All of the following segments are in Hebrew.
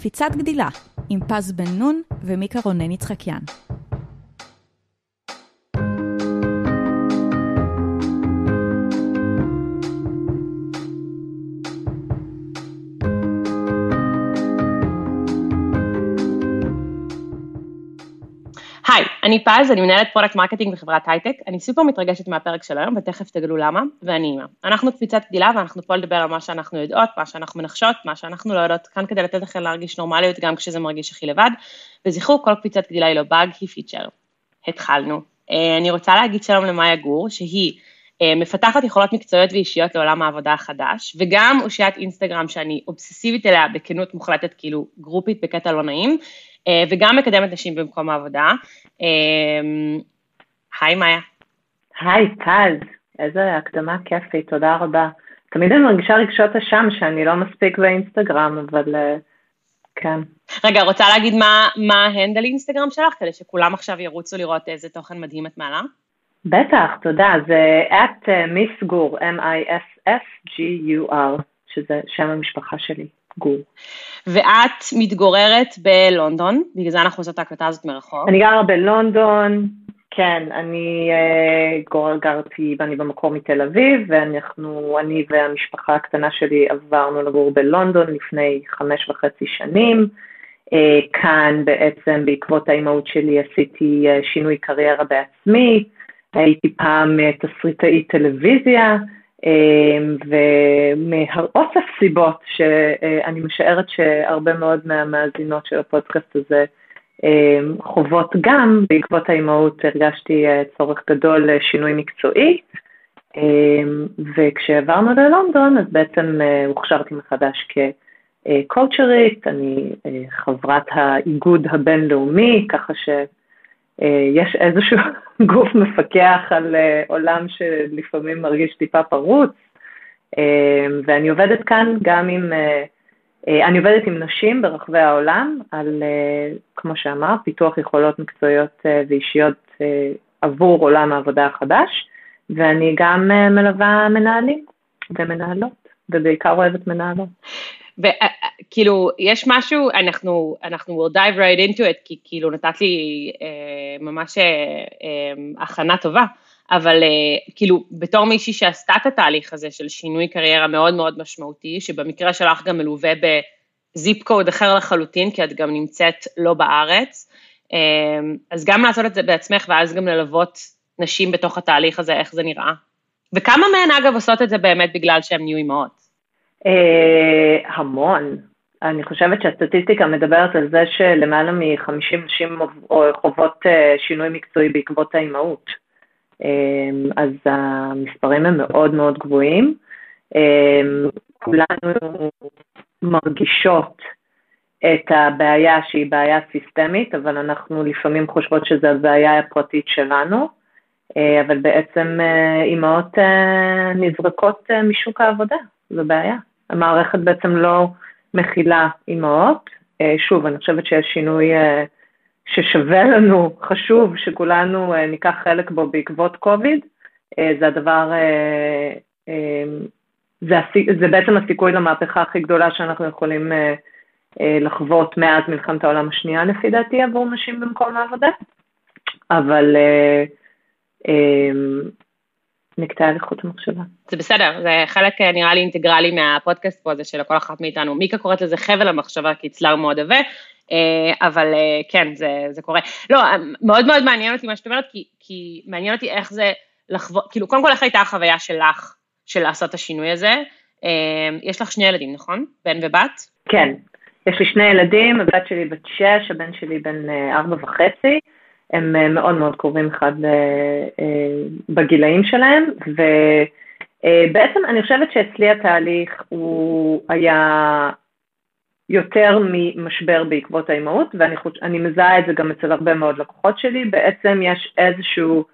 קפיצת גדילה עם פז בן נון ומיקה רונן יצחקיאן. אני פז, אני מנהלת product marketing בחברת הייטק, אני סופר מתרגשת מהפרק של היום ותכף תגלו למה, ואני אימא. אנחנו קפיצת גדילה ואנחנו פה לדבר על מה שאנחנו יודעות, מה שאנחנו מנחשות, מה שאנחנו לא יודעות, כאן כדי לתת לכם להרגיש נורמליות גם כשזה מרגיש הכי לבד, וזכרו, כל קפיצת גדילה היא לא באג, היא פיצ'ר. התחלנו. אה, אני רוצה להגיד שלום למאיה גור, שהיא אה, מפתחת יכולות מקצועיות ואישיות לעולם העבודה החדש, וגם אושיית אינסטגרם שאני אובססיבית אליה בכנות מוחלטת, כאילו גרופית בקטע לא נעים, וגם מקדמת נשים במקום העבודה. אה, היי מאיה. היי פז, איזה הקדמה כיפית, תודה רבה. תמיד אני מרגישה רגשות אשם שאני לא מספיק באינסטגרם, אבל אה, כן. רגע, רוצה להגיד מה, מה ההנדל אינסטגרם שלך, כדי שכולם עכשיו ירוצו לראות איזה תוכן מדהים את מעלה? בטח, תודה, זה את מיסגור, M-I-S-S-G-U-R, שזה שם המשפחה שלי. גור. ואת מתגוררת בלונדון, בגלל זה אנחנו עושות את ההקלטה הזאת מרחוק. אני גרה בלונדון, כן, אני uh, גרתי, ואני במקור מתל אביב, ואנחנו, אני והמשפחה הקטנה שלי עברנו לגור בלונדון לפני חמש וחצי שנים. Uh, כאן בעצם בעקבות האימהות שלי עשיתי uh, שינוי קריירה בעצמי, הייתי פעם תסריטאית טלוויזיה, ומאוסף סיבות שאני משערת שהרבה מאוד מהמאזינות של הפודקאסט הזה אמ, חוות גם, בעקבות האימהות הרגשתי אה, צורך גדול לשינוי מקצועי, אמ, וכשעברנו ללונדון אז בעצם אה, הוכשרתי מחדש כקואוצ'רית, אני אה, חברת האיגוד הבינלאומי, ככה ש... אה, יש איזשהו גוף מפקח על אה, עולם שלפעמים מרגיש טיפה פרוץ, אה, ואני עובדת כאן גם עם, אני עובדת עם נשים ברחבי העולם על, כמו שאמר, פיתוח יכולות מקצועיות ואישיות עבור עולם העבודה החדש, ואני גם מלווה מנהלים ומנהלות, ובעיקר אוהבת מנהלות. וכאילו, יש משהו, אנחנו, אנחנו will dive right into it, כי כאילו נתת לי אה, ממש אה, אה, הכנה טובה, אבל אה, כאילו, בתור מישהי שעשתה את התהליך הזה של שינוי קריירה מאוד מאוד משמעותי, שבמקרה שלך גם מלווה בזיפ קוד אחר לחלוטין, כי את גם נמצאת לא בארץ, אה, אז גם לעשות את זה בעצמך, ואז גם ללוות נשים בתוך התהליך הזה, איך זה נראה. וכמה מהן אגב עושות את זה באמת בגלל שהן נהיו אימהות? אה, המון. אני חושבת שהסטטיסטיקה מדברת על זה שלמעלה מ-50 נשים חוות אה, שינוי מקצועי בעקבות האימהות. אה, אז המספרים הם מאוד מאוד גבוהים. כולנו מרגישות את הבעיה שהיא בעיה סיסטמית, אבל אנחנו לפעמים חושבות שזו הבעיה הפרטית שלנו, אבל בעצם אימהות נזרקות משוק העבודה, זו בעיה. המערכת בעצם לא מכילה אימהות. אה, שוב, אני חושבת שיש שינוי אה, ששווה לנו, חשוב שכולנו אה, ניקח חלק בו בעקבות קוביד. זה הדבר, זה, זה בעצם הסיכוי למהפכה הכי גדולה שאנחנו יכולים לחוות מאז מלחמת העולם השנייה, לפי דעתי, עבור נשים במקום העבודה. אבל נקטעה לי חוט המחשבה. זה בסדר, זה חלק אה, נראה לי אינטגרלי מהפודקאסט פה, זה של כל אחת מאיתנו. מיקה קוראת לזה חבל המחשבה, כי אצלה הוא מאוד עבה, אה, אבל אה, כן, זה, זה קורה. לא, מאוד מאוד מעניין אותי מה שאת אומרת, כי, כי מעניין אותי איך זה לחוות, כאילו, קודם כל איך הייתה החוויה שלך, של לעשות את השינוי הזה? יש לך שני ילדים, נכון? בן ובת? כן, יש לי שני ילדים, הבת שלי בת שש, הבן שלי בן ארבע וחצי. הם אה, מאוד מאוד קרובים אחד אה, אה, בגילאים שלהם, ובעצם אני חושבת שאצלי התהליך הוא היה יותר ממשבר בעקבות האימהות, ואני מזהה את זה גם אצל הרבה מאוד לקוחות שלי, בעצם יש איזשהו,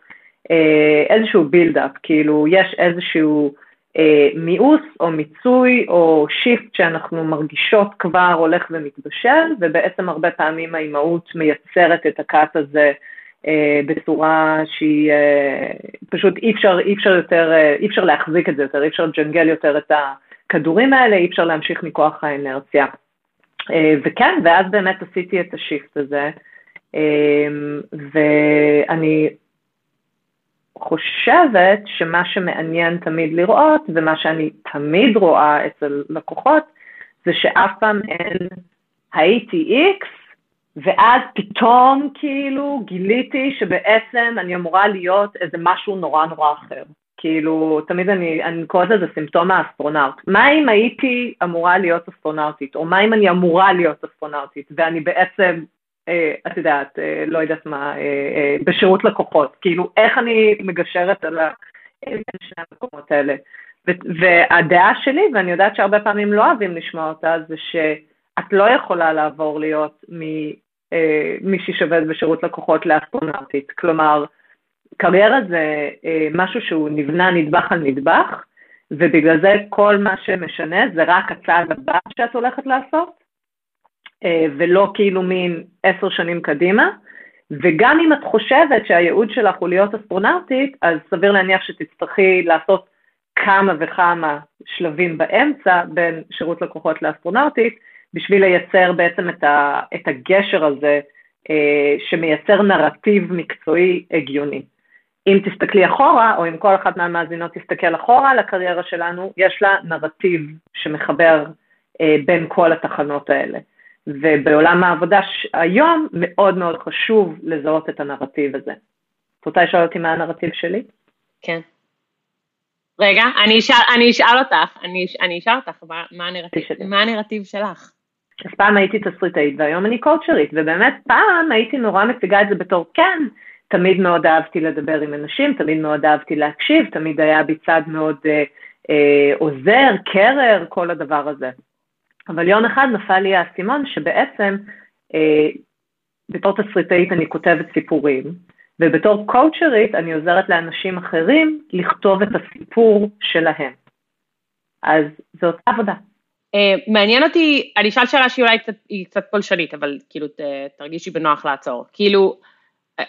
איזשהו build-up, כאילו יש איזשהו מיאוס או מיצוי או shift שאנחנו מרגישות כבר הולך ומתבשל, ובעצם הרבה פעמים האימהות מייצרת את הכעס הזה אה, בצורה שהיא אה, פשוט אי אפשר, אי אפשר יותר, אה, אי אפשר להחזיק את זה יותר, אי אפשר לג'נגל יותר את הכדורים האלה, אי אפשר להמשיך מכוח האנרציה. וכן, ואז באמת עשיתי את השיפט הזה, ואני חושבת שמה שמעניין תמיד לראות, ומה שאני תמיד רואה אצל לקוחות, זה שאף פעם אין הייתי איקס, ואז פתאום כאילו גיליתי שבעצם אני אמורה להיות איזה משהו נורא נורא אחר. כאילו, תמיד אני, אני קוראת לזה סימפטום האסטרונאוט. מה אם הייתי אמורה להיות אסטרונאוטית, או מה אם אני אמורה להיות אסטרונאוטית, ואני בעצם, את יודעת, אה, לא יודעת מה, אה, אה, בשירות לקוחות. כאילו, איך אני מגשרת על שני המקומות האלה. והדעה שלי, ואני יודעת שהרבה פעמים לא אוהבים לשמוע אותה, זה שאת לא יכולה לעבור להיות אה, שעובדת בשירות לקוחות לאסטרונאוטית. כלומר, קריירה זה אה, משהו שהוא נבנה נדבך על נדבך, ובגלל זה כל מה שמשנה זה רק הצעד הבא שאת הולכת לעשות, אה, ולא כאילו מין עשר שנים קדימה. וגם אם את חושבת שהייעוד שלך הוא להיות אסטרונאוטית, אז סביר להניח שתצטרכי לעשות כמה וכמה שלבים באמצע בין שירות לקוחות לאסטרונאוטית, בשביל לייצר בעצם את, ה, את הגשר הזה אה, שמייצר נרטיב מקצועי הגיוני. אם תסתכלי אחורה, או אם כל אחת מהמאזינות תסתכל אחורה על הקריירה שלנו, יש לה נרטיב שמחבר אה, בין כל התחנות האלה. ובעולם העבודה היום מאוד מאוד חשוב לזהות את הנרטיב הזה. את רוצה לשאול אותי מה הנרטיב שלי? כן. רגע, אני אשאל, אני אשאל אותך, אני, אני אשאל אותך, מה, מה, הנרטיב, מה הנרטיב שלך? אז פעם הייתי תסריטאית והיום אני קואוצ'רית, ובאמת פעם הייתי נורא מציגה את זה בתור כן, תמיד מאוד אהבתי לדבר עם אנשים, תמיד מאוד אהבתי להקשיב, תמיד היה בי צד מאוד אה, אה, עוזר, קרר, כל הדבר הזה. אבל יום אחד נפל לי האסימון שבעצם אה, בתור תסריטאית אני כותבת סיפורים, ובתור קואוצ'רית אני עוזרת לאנשים אחרים לכתוב את הסיפור שלהם. אז זו אותה עבודה. Uh, מעניין אותי, אני אשאל שאלה שהיא אולי קצת, קצת פולשנית, אבל כאילו ת, תרגישי בנוח לעצור. כאילו,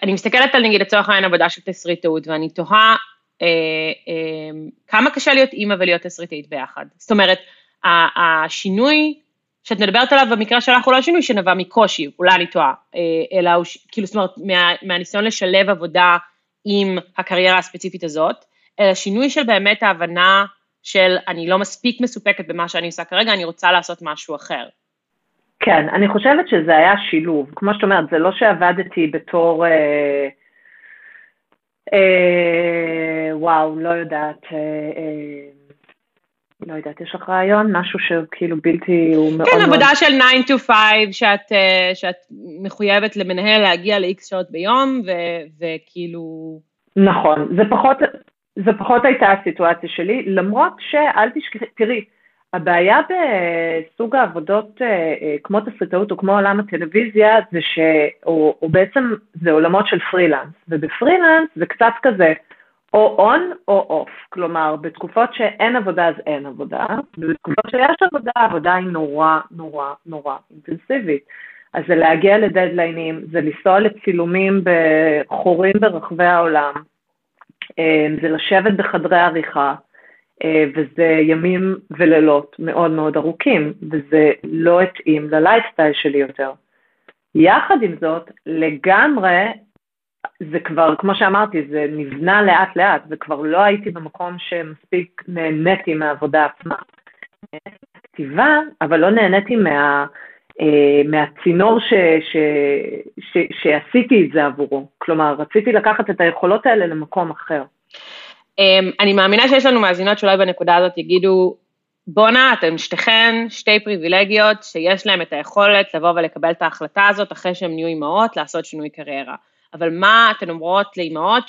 אני מסתכלת על נגיד לצורך העניין עבודה של תסריטאות, ואני תוהה uh, uh, כמה קשה להיות אימא ולהיות תסריטאית ביחד. זאת אומרת, השינוי שאת מדברת עליו במקרה שלך הוא לא שינוי שנבע מקושי, אולי אני טועה, אלא הוא, כאילו, זאת אומרת, מה, מהניסיון לשלב עבודה עם הקריירה הספציפית הזאת, אלא שינוי של באמת ההבנה של אני לא מספיק מסופקת במה שאני עושה כרגע, אני רוצה לעשות משהו אחר. כן, אני חושבת שזה היה שילוב. כמו שאת אומרת, זה לא שעבדתי בתור, אה, אה, וואו, לא יודעת, אה, אה, לא יודעת, יש לך רעיון? משהו שכאילו בלתי, הוא מאוד... כן, עבודה של 9 to 5, שאת, אה, שאת מחויבת למנהל להגיע ל-X שעות ביום, ו, וכאילו... נכון, זה פחות, זה פחות הייתה הסיטואציה שלי, למרות שאל תשכחי, תראי, הבעיה בסוג העבודות אה, אה, כמו תסריטאות או כמו עולם הטלוויזיה זה שהוא בעצם, זה עולמות של פרילנס, ובפרילנס זה קצת כזה או און או אוף, כלומר בתקופות שאין עבודה אז אין עבודה, ובתקופות שיש עבודה, העבודה היא נורא נורא נורא אינטנסיבית. אז זה להגיע לדדליינים, זה לנסוע לצילומים בחורים ברחבי העולם, אה, זה לשבת בחדרי עריכה, אה, וזה ימים ולילות מאוד מאוד ארוכים, וזה לא התאים ללייפסטייל שלי יותר. יחד עם זאת, לגמרי, זה כבר, כמו שאמרתי, זה נבנה לאט לאט, וכבר לא הייתי במקום שמספיק נהניתי מהעבודה עצמה. כתיבה, אבל לא נהניתי מה, אה, מהצינור ש, ש, ש, שעשיתי את זה עבורו. כלומר, רציתי לקחת את היכולות האלה למקום אחר. אמ, אני מאמינה שיש לנו מאזינות שאולי בנקודה הזאת יגידו, בואנה, אתן שתיכן שתי פריבילגיות שיש להן את היכולת לבוא ולקבל את ההחלטה הזאת אחרי שהן נהיו אימהות, לעשות שינוי קריירה. אבל מה אתן אומרות לאימהות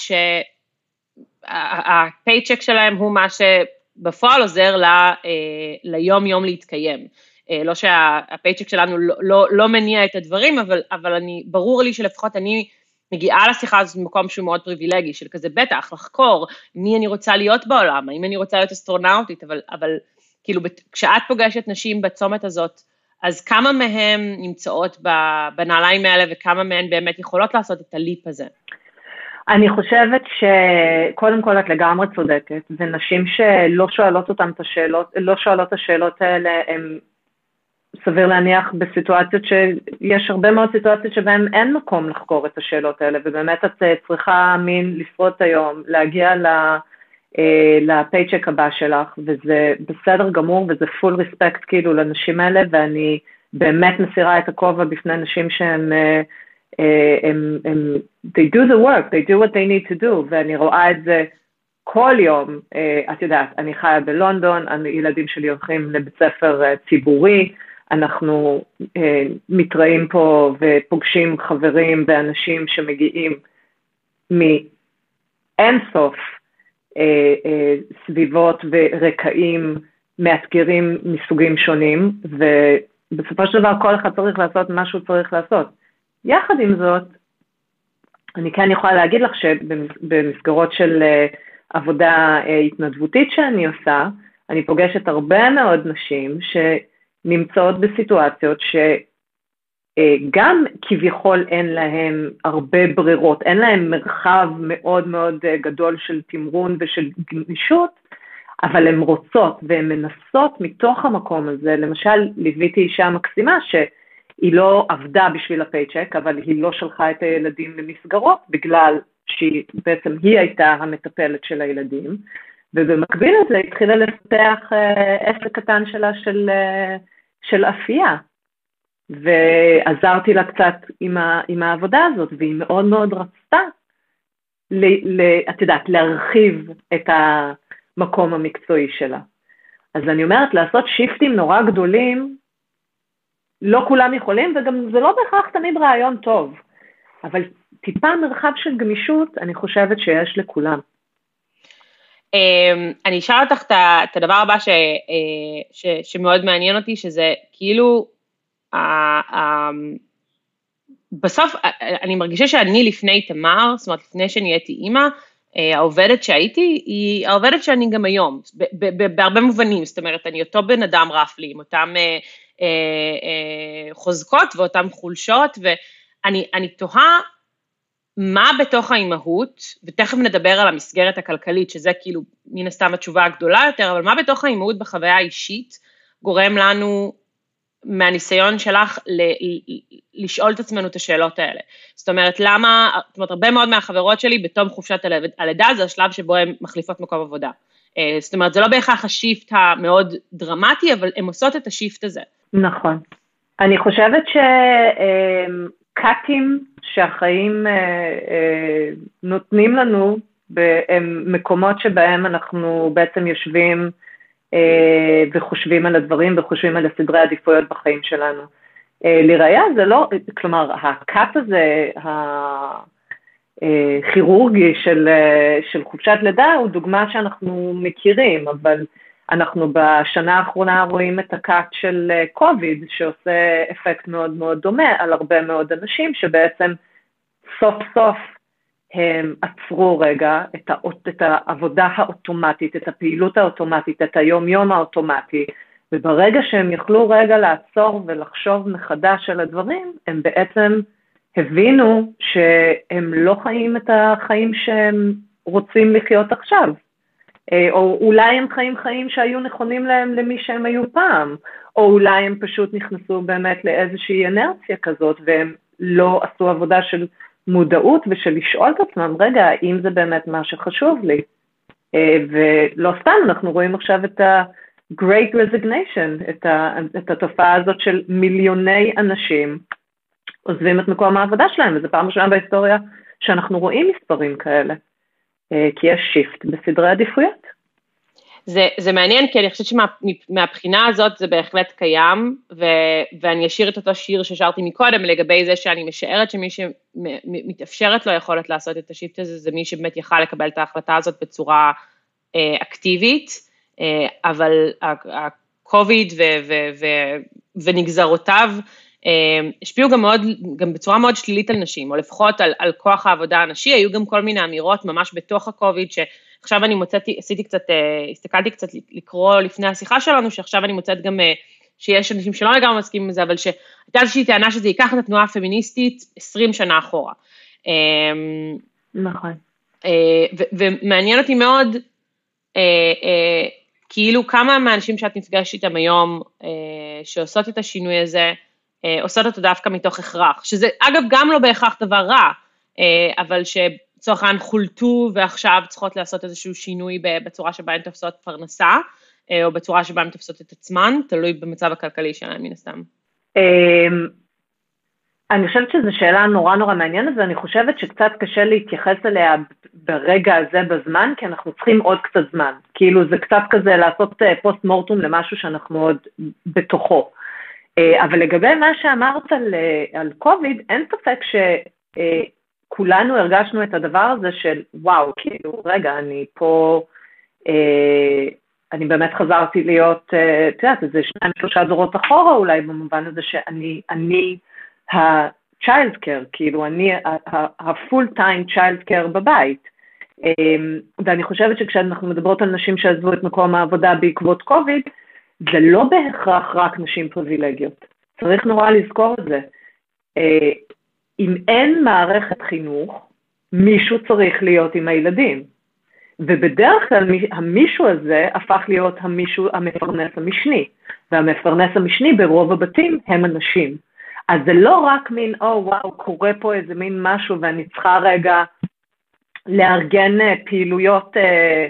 שהפייצ'ק שלהן הוא מה שבפועל עוזר לה, אה, ליום-יום להתקיים. אה, לא שהפייצ'ק שלנו לא, לא, לא מניע את הדברים, אבל, אבל אני, ברור לי שלפחות אני מגיעה לשיחה הזאת במקום שהוא מאוד פריבילגי, של כזה בטח, לחקור מי אני רוצה להיות בעולם, האם אני רוצה להיות אסטרונאוטית, אבל, אבל כאילו כשאת פוגשת נשים בצומת הזאת, אז כמה מהן נמצאות בנעליים האלה וכמה מהן באמת יכולות לעשות את הליפ הזה? אני חושבת שקודם כל את לגמרי צודקת, ונשים שלא שואלות אותן את השאלות, לא שואלות את השאלות האלה, הן סביר להניח בסיטואציות שיש הרבה מאוד סיטואציות שבהן אין מקום לחקור את השאלות האלה, ובאמת את אה, צריכה מין לפרוט היום, להגיע ל... לפייצ'ק הבא שלך, וזה בסדר גמור, וזה full respect כאילו לנשים האלה, ואני באמת מסירה את הכובע בפני נשים שהם, הם, הם, they do the work, they do what they need to do, ואני רואה את זה כל יום, את יודעת, אני חיה בלונדון, הילדים שלי הולכים לבית ספר ציבורי, אנחנו מתראים פה ופוגשים חברים ואנשים שמגיעים מאין סוף סביבות ורקעים מאתגרים מסוגים שונים, ובסופו של דבר כל אחד צריך לעשות מה שהוא צריך לעשות. יחד עם זאת, אני כן יכולה להגיד לך שבמסגרות של עבודה התנדבותית שאני עושה, אני פוגשת הרבה מאוד נשים שנמצאות בסיטואציות שגם כביכול אין להן הרבה ברירות, אין להן מרחב מאוד מאוד גדול של תמרון ושל גמישות, אבל הן רוצות והן מנסות מתוך המקום הזה, למשל ליוויתי אישה מקסימה שהיא לא עבדה בשביל הפייצ'ק, אבל היא לא שלחה את הילדים למסגרות בגלל שהיא בעצם היא הייתה המטפלת של הילדים, ובמקביל לזה התחילה לפתח עסק קטן שלה של, של אפייה. ועזרתי לה קצת עם, ה, עם העבודה הזאת, והיא מאוד מאוד רצתה, ל, ל, את יודעת, להרחיב את המקום המקצועי שלה. אז אני אומרת, לעשות שיפטים נורא גדולים, לא כולם יכולים, וגם זה לא בהכרח תמיד רעיון טוב, אבל טיפה מרחב של גמישות, אני חושבת שיש לכולם. אמ, אני אשאל אותך את הדבר הבא ש, אה, ש, שמאוד מעניין אותי, שזה כאילו, בסוף אני מרגישה שאני לפני תמר, זאת אומרת לפני שנהייתי אימא, אה, העובדת שהייתי היא העובדת שאני גם היום, בהרבה מובנים, זאת אומרת אני אותו בן אדם רף לי, עם אותם אה, חוזקות ואותן חולשות, ואני תוהה מה בתוך האימהות, ותכף נדבר על המסגרת הכלכלית, שזה כאילו מן הסתם התשובה הגדולה יותר, אבל מה בתוך האימהות בחוויה האישית גורם לנו מהניסיון שלך ל- לשאול את עצמנו את השאלות האלה. זאת אומרת, למה, זאת אומרת, הרבה מאוד מהחברות שלי בתום חופשת הלידה זה השלב שבו הן מחליפות מקום עבודה. אה, זאת אומרת, זה לא בהכרח השיפט המאוד דרמטי, אבל הן עושות את השיפט הזה. נכון. אני חושבת ש... קאטים שהחיים אה, אה, נותנים לנו, הם מקומות שבהם אנחנו בעצם יושבים אה, וחושבים על הדברים וחושבים על הסדרי העדיפויות בחיים שלנו. אה, לראיה זה לא, כלומר, הקאט הזה, הכירורגי של, אה, של חופשת לידה הוא דוגמה שאנחנו מכירים, אבל אנחנו בשנה האחרונה רואים את הקאט של קוביד, שעושה אפקט מאוד מאוד דומה על הרבה מאוד אנשים, שבעצם סוף סוף הם עצרו רגע את, האות, את העבודה האוטומטית, את הפעילות האוטומטית, את היום-יום האוטומטי, וברגע שהם יכלו רגע לעצור ולחשוב מחדש על הדברים, הם בעצם הבינו שהם לא חיים את החיים שהם רוצים לחיות עכשיו. אה, או אולי הם חיים חיים שהיו נכונים להם למי שהם היו פעם, או אולי הם פשוט נכנסו באמת לאיזושהי אנרציה כזאת והם לא עשו עבודה של מודעות ושל לשאול את עצמם, רגע, האם זה באמת מה שחשוב לי? אה, ולא סתם, אנחנו רואים עכשיו את ה-Great Resignation, את, ה, את התופעה הזאת של מיליוני אנשים עוזבים את מקום העבודה שלהם, וזו פעם ראשונה בהיסטוריה שאנחנו רואים מספרים כאלה. אה, כי יש shift בסדרי עדיפויות. זה, זה מעניין, כי אני חושבת שמהבחינה הזאת זה בהחלט קיים, ו, ואני אשאיר את אותו שיר ששרתי מקודם לגבי זה שאני משערת שמי שמתאפשרת לו יכולת לעשות את ה shift הזה, זה מי שבאמת יכל לקבל את ההחלטה הזאת בצורה אה, אקטיבית, אה, אבל ה-COVID ונגזרותיו, אה, השפיעו גם מאוד, גם בצורה מאוד שלילית על נשים, או לפחות על, על כוח העבודה הנשי, היו גם כל מיני אמירות ממש בתוך הקוביד, שעכשיו אני מוצאתי, עשיתי קצת, אה, הסתכלתי קצת לקרוא לפני השיחה שלנו, שעכשיו אני מוצאת גם אה, שיש אנשים שלא לגמרי מסכימים עם זה, אבל שהייתה איזושהי טענה שזה ייקח את התנועה הפמיניסטית 20 שנה אחורה. נכון. ומעניין אותי מאוד, כאילו כמה מהאנשים שאת נפגשת איתם היום, שעושות את השינוי הזה, עושות אותו דווקא מתוך הכרח, שזה אגב גם לא בהכרח דבר רע, אבל שלצורך העניין חולטו ועכשיו צריכות לעשות איזשהו שינוי בצורה שבה הן תופסות פרנסה, או בצורה שבה הן תופסות את עצמן, תלוי במצב הכלכלי שלהן מן הסתם. אמ, אני חושבת שזו שאלה נורא נורא מעניינת, ואני חושבת שקצת קשה להתייחס אליה ברגע הזה בזמן, כי אנחנו צריכים עוד קצת זמן. כאילו זה קצת כזה לעשות פוסט אה, מורטום למשהו שאנחנו עוד בתוכו. אה, אבל לגבי מה שאמרת על, אה, על קוביד, אין ספק שכולנו הרגשנו את הדבר הזה של וואו, כאילו, רגע, אני פה, אני באמת חזרתי להיות, את יודעת, איזה שניים, שלושה דורות אחורה אולי, במובן הזה שאני, אני, ה-child care, כאילו אני ה-full time child care בבית. אמ, ואני חושבת שכשאנחנו מדברות על נשים שעזבו את מקום העבודה בעקבות קוביד, זה לא בהכרח רק נשים פריבילגיות. צריך נורא לזכור את זה. אה, אם אין מערכת חינוך, מישהו צריך להיות עם הילדים. ובדרך כלל המישהו הזה הפך להיות המישהו המפרנס המשני, והמפרנס המשני ברוב הבתים הם הנשים. אז זה לא רק מין, או oh, וואו, קורה פה איזה מין משהו ואני צריכה רגע לארגן אה, פעילויות אה,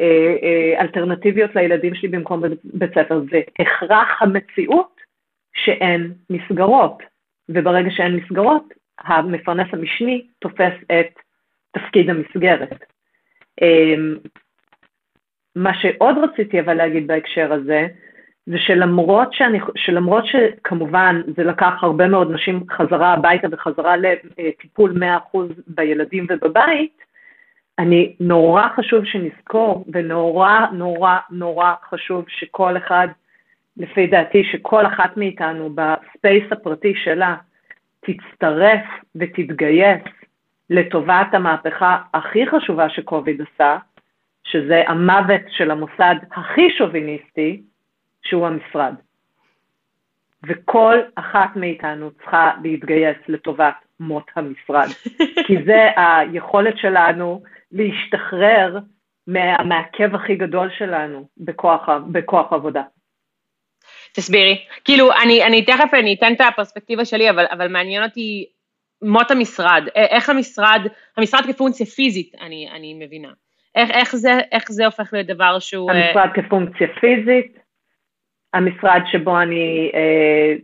אה, אה, אלטרנטיביות לילדים שלי במקום בית ספר, זה הכרח המציאות שאין מסגרות, וברגע שאין מסגרות, המפרנס המשני תופס את תפקיד המסגרת. אה, מה שעוד רציתי אבל להגיד בהקשר הזה, זה שלמרות, שאני, שלמרות שכמובן זה לקח הרבה מאוד נשים חזרה הביתה וחזרה לטיפול 100% בילדים ובבית, אני נורא חשוב שנזכור ונורא נורא נורא חשוב שכל אחד, לפי דעתי, שכל אחת מאיתנו ב space הפרטי שלה תצטרף ותתגייס לטובת המהפכה הכי חשובה שקוביד עשה, שזה המוות של המוסד הכי שוביניסטי, שהוא המשרד. וכל אחת מאיתנו צריכה להתגייס לטובת מות המשרד, כי זה היכולת שלנו להשתחרר מהמעכב הכי גדול שלנו בכוח, בכוח עבודה. תסבירי. כאילו, אני, אני תכף אני אתן את הפרספקטיבה שלי, אבל, אבל מעניין אותי מות המשרד, איך המשרד, המשרד כפונקציה פיזית, אני, אני מבינה. איך, איך, זה, איך זה הופך להיות דבר שהוא... המשרד כפונקציה פיזית, המשרד שבו אני אה,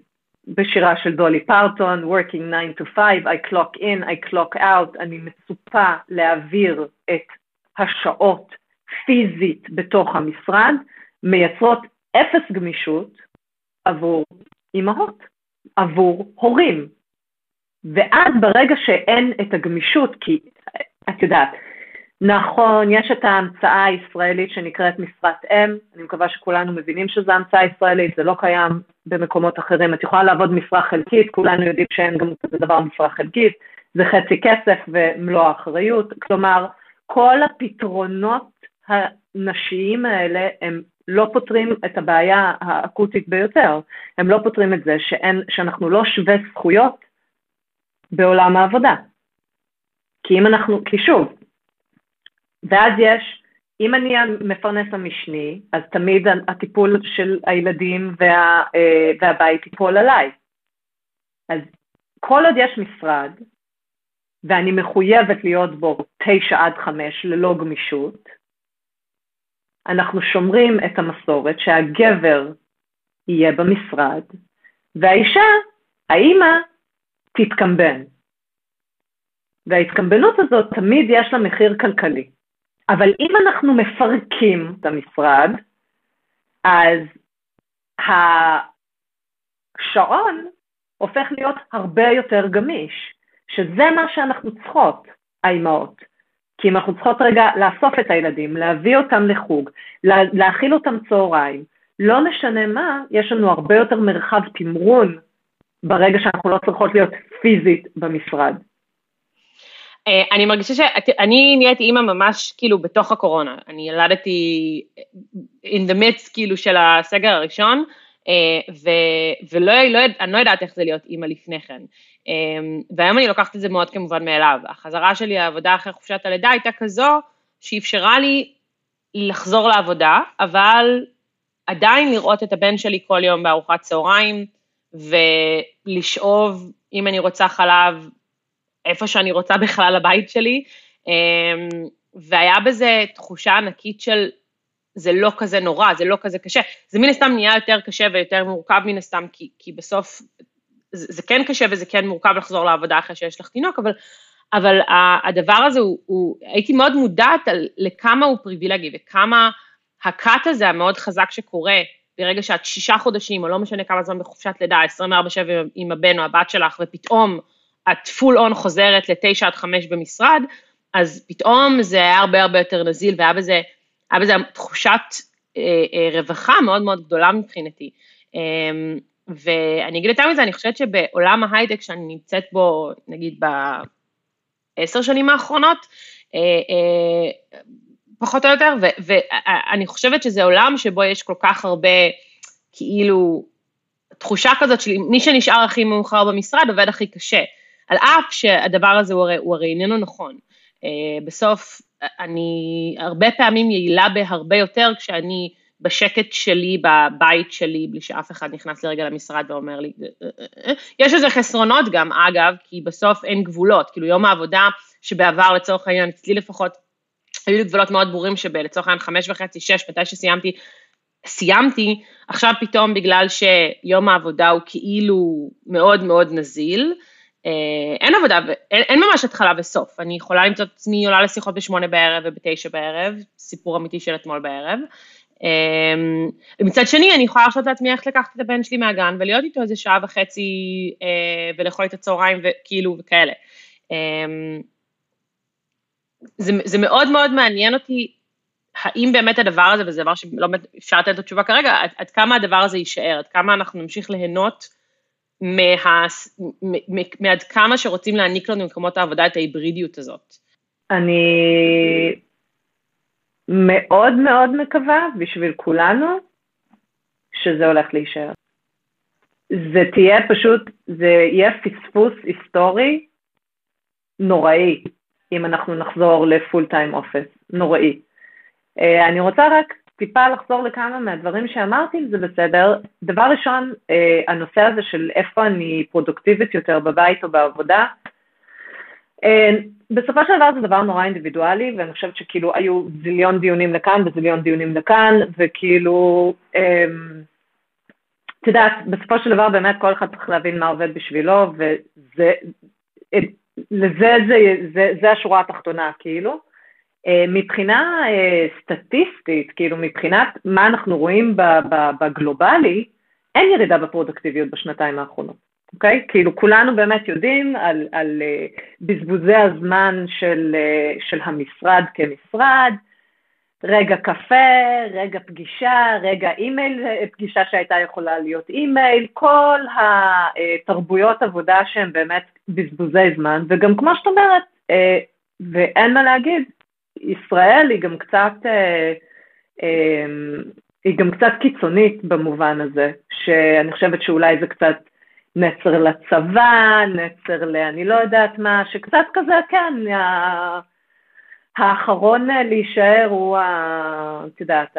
בשירה של דולי פרטון, working 9 to 5, I clock in, I clock out, אני מצופה להעביר את השעות פיזית בתוך המשרד, מייצרות אפס גמישות עבור אימהות, עבור הורים. ואז ברגע שאין את הגמישות, כי את יודעת, נכון, יש את ההמצאה הישראלית שנקראת משרת אם, אני מקווה שכולנו מבינים שזו המצאה ישראלית, זה לא קיים במקומות אחרים. את יכולה לעבוד משרה חלקית, כולנו יודעים שאין גם כזה דבר משרה חלקית, זה חצי כסף ומלוא האחריות. כלומר, כל הפתרונות הנשיים האלה הם לא פותרים את הבעיה האקוטית ביותר, הם לא פותרים את זה שאין, שאנחנו לא שווי זכויות בעולם העבודה. כי אם אנחנו, כי שוב, ואז יש, אם אני המפרנס המשני, אז תמיד הטיפול של הילדים וה, אה, והבית ייפול עליי. אז כל עוד יש משרד, ואני מחויבת להיות בו תשע עד חמש ללא גמישות, אנחנו שומרים את המסורת שהגבר יהיה במשרד, והאישה, האימא, תתקמבן. וההתקמבנות הזאת תמיד יש לה מחיר כלכלי. אבל אם אנחנו מפרקים את המשרד, אז השעון הופך להיות הרבה יותר גמיש, שזה מה שאנחנו צריכות, האימהות. כי אם אנחנו צריכות רגע לאסוף את הילדים, להביא אותם לחוג, לה, להאכיל אותם צהריים, לא משנה מה, יש לנו הרבה יותר מרחב תמרון ברגע שאנחנו לא צריכות להיות פיזית במשרד. אה, אני מרגישה שאני נהייתי אימא ממש כאילו בתוך הקורונה, אני ילדתי in the midst כאילו של הסגר הראשון, אה, ולא, לא, לא יודעת איך זה להיות אימא לפני כן. אה, והיום אני לוקחת את זה מאוד כמובן מאליו. החזרה שלי לעבודה אחרי חופשת הלידה הייתה כזו שאפשרה לי לחזור לעבודה, אבל עדיין לראות את הבן שלי כל יום בארוחת צהריים, ולשאוב, אם אני רוצה חלב, איפה שאני רוצה בכלל הבית שלי, אמ, והיה בזה תחושה ענקית של זה לא כזה נורא, זה לא כזה קשה. זה מן הסתם נהיה יותר קשה ויותר מורכב מן הסתם, כי, כי בסוף זה, זה כן קשה וזה כן מורכב לחזור לעבודה אחרי שיש לך תינוק, אבל, אבל הדבר הזה הוא, הוא, הייתי מאוד מודעת על לכמה הוא פריבילגי וכמה הקאט הזה המאוד חזק שקורה ברגע שאת שישה חודשים, או לא משנה כמה זמן בחופשת לידה, 24-7 עם הבן או הבת שלך, ופתאום את פול און חוזרת לתשע עד חמש במשרד, אז פתאום זה היה הרבה הרבה יותר נזיל, והיה בזה, היה בזה תחושת אה, אה, רווחה מאוד מאוד גדולה מבחינתי. אה, ואני אגיד יותר מזה, אני חושבת שבעולם ההייטק שאני נמצאת בו, נגיד בעשר שנים האחרונות, אה, פחות או יותר, ואני חושבת שזה עולם שבו יש כל כך הרבה, כאילו, תחושה כזאת של מי שנשאר הכי מאוחר במשרד עובד הכי קשה, על אף שהדבר הזה הוא הרי, הוא הרי איננו נכון. בסוף, אני הרבה פעמים יעילה בהרבה יותר כשאני בשקט שלי, בבית שלי, בלי שאף אחד נכנס לרגע למשרד ואומר לי, אה, אה, יש לזה חסרונות גם, אגב, כי בסוף אין גבולות, כאילו יום העבודה שבעבר לצורך העניין, אצלי לפחות, היו לי גבולות מאוד ברורים שבלצורך העניין חמש וחצי, שש, מתי שסיימתי, סיימתי, עכשיו פתאום בגלל שיום העבודה הוא כאילו מאוד מאוד נזיל, אה, אין עבודה, אין, אין ממש התחלה וסוף, אני יכולה למצוא את עצמי עולה לשיחות בשמונה בערב ובתשע בערב, סיפור אמיתי של אתמול בערב. אה, מצד שני, אני יכולה להרשות לעצמי איך לקחת את הבן שלי מהגן ולהיות איתו איזה שעה וחצי אה, ולאכול את הצהריים וכאילו וכאלה. זה, זה מאוד מאוד מעניין אותי, האם באמת הדבר הזה, וזה דבר שלא אפשר לתת לו תשובה כרגע, עד, עד כמה הדבר הזה יישאר, עד כמה אנחנו נמשיך ליהנות מה, מעד כמה שרוצים להעניק לנו במקומות העבודה את ההיברידיות הזאת. אני מאוד מאוד מקווה בשביל כולנו שזה הולך להישאר. זה תהיה פשוט, זה יהיה פספוס היסטורי נוראי. אם אנחנו נחזור לפול טיים אופס, נוראי. Uh, אני רוצה רק טיפה לחזור לכמה מהדברים שאמרתי, אם זה בסדר. דבר ראשון, uh, הנושא הזה של איפה אני פרודוקטיבית יותר בבית או בעבודה, uh, בסופו של דבר זה דבר נורא אינדיבידואלי, ואני חושבת שכאילו היו זיליון דיונים לכאן וזיליון דיונים לכאן, וכאילו, את יודעת, בסופו של דבר באמת כל אחד צריך להבין מה עובד בשבילו, וזה, לזה זה, זה, זה השורה התחתונה, כאילו. אה, מבחינה אה, סטטיסטית, כאילו מבחינת מה אנחנו רואים בגלובלי, אין ירידה בפרודקטיביות בשנתיים האחרונות, אוקיי? כאילו כולנו באמת יודעים על, על אה, בזבוזי הזמן של, של המשרד כמשרד, רגע קפה, רגע פגישה, רגע אימייל, פגישה שהייתה יכולה להיות אימייל, כל התרבויות עבודה שהן באמת בזבוזי זמן, וגם כמו שאת אומרת, אה, ואין מה להגיד, ישראל היא גם קצת, אה, אה, היא גם קצת קיצונית במובן הזה, שאני חושבת שאולי זה קצת נצר לצבא, נצר לאני לא יודעת מה, שקצת כזה, כן, האחרון אה, להישאר הוא, את יודעת,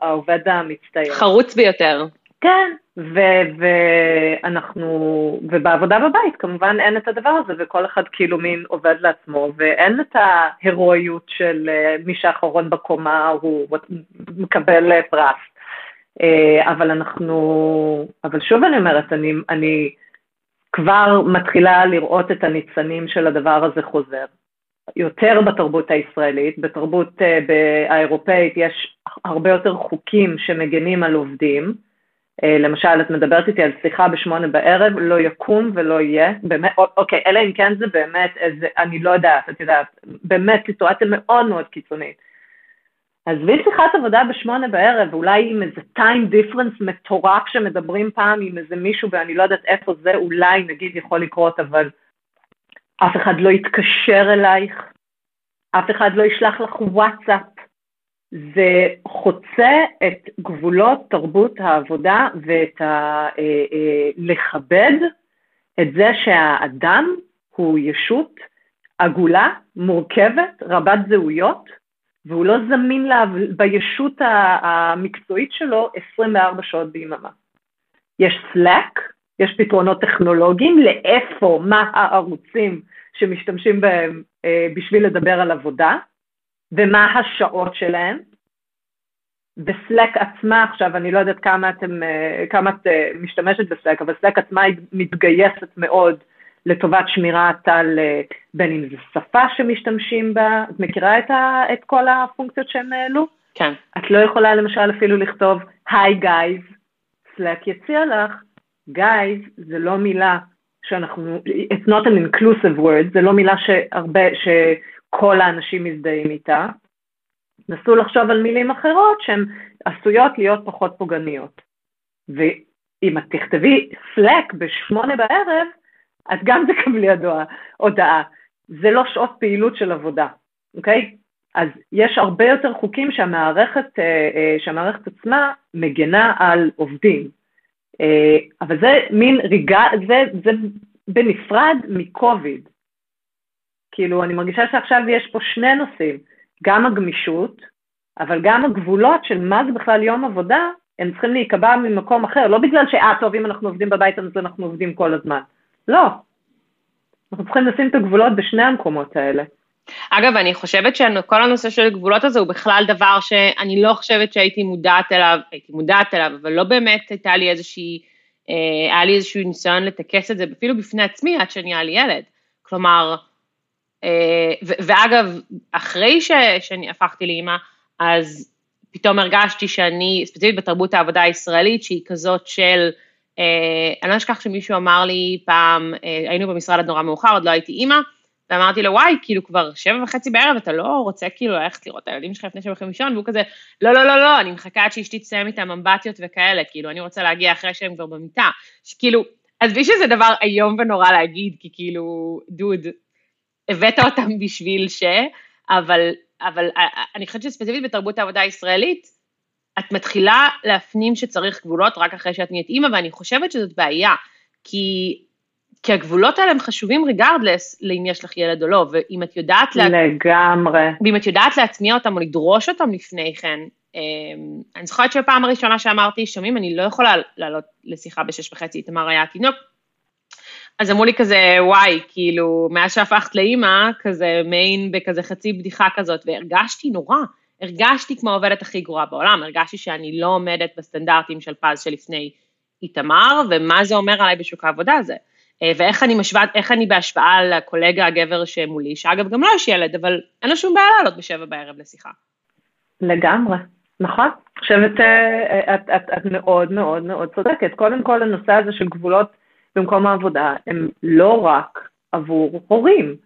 העובד המצטיין. חרוץ ביותר. כן, ו- ואנחנו, ובעבודה בבית כמובן אין את הדבר הזה, וכל אחד כאילו מין עובד לעצמו, ואין את ההירואיות של אה, מי שאחרון בקומה הוא מקבל אה, פרס. אבל אנחנו, אבל שוב אני אומרת, אני, אני כבר מתחילה לראות את הניצנים של הדבר הזה חוזר. יותר בתרבות הישראלית, בתרבות האירופאית יש הרבה יותר חוקים שמגנים על עובדים. Uh, למשל, את מדברת איתי על שיחה בשמונה בערב, לא יקום ולא יהיה, באמת, אוקיי, אלא אם כן זה באמת איזה, אני לא יודעת, את יודעת, באמת סיטואציה מאוד מאוד קיצונית. עזבי שיחת עבודה בשמונה בערב, אולי עם איזה time difference מטורף שמדברים פעם עם איזה מישהו ואני לא יודעת איפה זה, אולי נגיד יכול לקרות, אבל אף אחד לא יתקשר אלייך, אף אחד לא ישלח לך וואטסאפ. זה חוצה את גבולות תרבות העבודה ואת ה... אה, אה, לכבד את זה שהאדם הוא ישות עגולה, מורכבת, רבת זהויות, והוא לא זמין לה בישות המקצועית שלו 24 שעות ביממה. יש Slack, יש פתרונות טכנולוגיים לאיפה, מה הערוצים שמשתמשים בהם אה, בשביל לדבר על עבודה, ומה השעות שלהם. וסלק עצמה עכשיו, אני לא יודעת כמה, אתם, אה, כמה את אה, משתמשת בסלק, אבל סלק עצמה היא מתגייסת מאוד לטובת שמירת על בין אם זו שפה שמשתמשים בה, את מכירה את, ה, את כל הפונקציות שהם העלו? כן. את לא יכולה למשל אפילו לכתוב היי גייז, סלק יציע לך, גייז זה לא מילה שאנחנו, it's not an inclusive word, זה לא מילה שהרבה, שכל האנשים מזדהים איתה. נסו לחשוב על מילים אחרות שהן עשויות להיות פחות פוגעניות. ואם את תכתבי Slack בשמונה בערב, את גם תקבלי הודעה. זה לא שעות פעילות של עבודה, אוקיי? אז יש הרבה יותר חוקים שהמערכת, אה, אה, שהמערכת עצמה מגנה על עובדים. אה, אבל זה מין ריגה, זה, זה בנפרד מקוביד. כאילו, אני מרגישה שעכשיו יש פה שני נושאים, גם הגמישות, אבל גם הגבולות של מה זה בכלל יום עבודה, הם צריכים להיקבע ממקום אחר, לא בגלל שאה, טוב, אם אנחנו עובדים בבית אז אנחנו עובדים כל הזמן. לא. אנחנו צריכים לשים את הגבולות בשני המקומות האלה. אגב, אני חושבת שכל הנושא של גבולות הזה הוא בכלל דבר שאני לא חושבת שהייתי מודעת אליו, הייתי מודעת אליו, אבל לא באמת הייתה לי איזושהי, אה, היה לי איזשהו ניסיון לטכס את זה, אפילו בפני עצמי, עד שנהיה לי ילד. כלומר, ואגב, אחרי שאני הפכתי לאימא, אז פתאום הרגשתי שאני, ספציפית בתרבות העבודה הישראלית, שהיא כזאת של, אה, אני לא אשכח שמישהו אמר לי פעם, אה, היינו במשרד עד נורא מאוחר, עוד לא הייתי אימא, ואמרתי לו, וואי, כאילו כבר שבע וחצי בערב, אתה לא רוצה כאילו ללכת לראות את הילדים שלך לפני שבע וחצי לישון, והוא כזה, לא, לא, לא, לא, אני מחכה עד שאשתי תסיים איתם אמבטיות וכאלה, כאילו, אני רוצה להגיע אחרי שהם כבר במיטה. שכאילו, עזבי שזה דבר איום ונורא להגיד, כי כאילו, דוד, הבאת אותם בשביל ש... אבל, אבל אה, אה, אני חושבת שספציפית בתרבות העבודה הישראלית, את מתחילה להפנים שצריך גבולות רק אחרי שאת נהיית אימא, ואני חושבת שזאת בעיה, כי כי הגבולות האלה הם חשובים ריגרדלס לאם יש לך ילד או לא, ואם את יודעת... לגמרי. לה... ואם את יודעת להטמיע אותם או לדרוש אותם לפני כן, אמ, אני זוכרת שבפעם הראשונה שאמרתי, שומעים, אני לא יכולה לעלות לשיחה בשש וחצי, איתמר היה תינוק, אז אמרו לי כזה, וואי, כאילו, מאז שהפכת לאימא, כזה מיין בכזה חצי בדיחה כזאת, והרגשתי נורא, הרגשתי כמו העובדת הכי גרועה בעולם, הרגשתי שאני לא עומדת בסטנדרטים של פז שלפני איתמר, ומה זה אומר עליי בשוק העבודה הזה. אה, ואיך אני משווה, איך אני בהשוואה לקולגה הגבר שמולי, שאגב גם לא יש ילד, אבל אין לו שום בעיה לעלות בשבע בערב לשיחה. לגמרי, נכון. אני חושבת, אה, את, את, את מאוד מאוד מאוד צודקת. קודם כל, הנושא הזה של גבולות במקום העבודה, הם לא רק עבור הורים,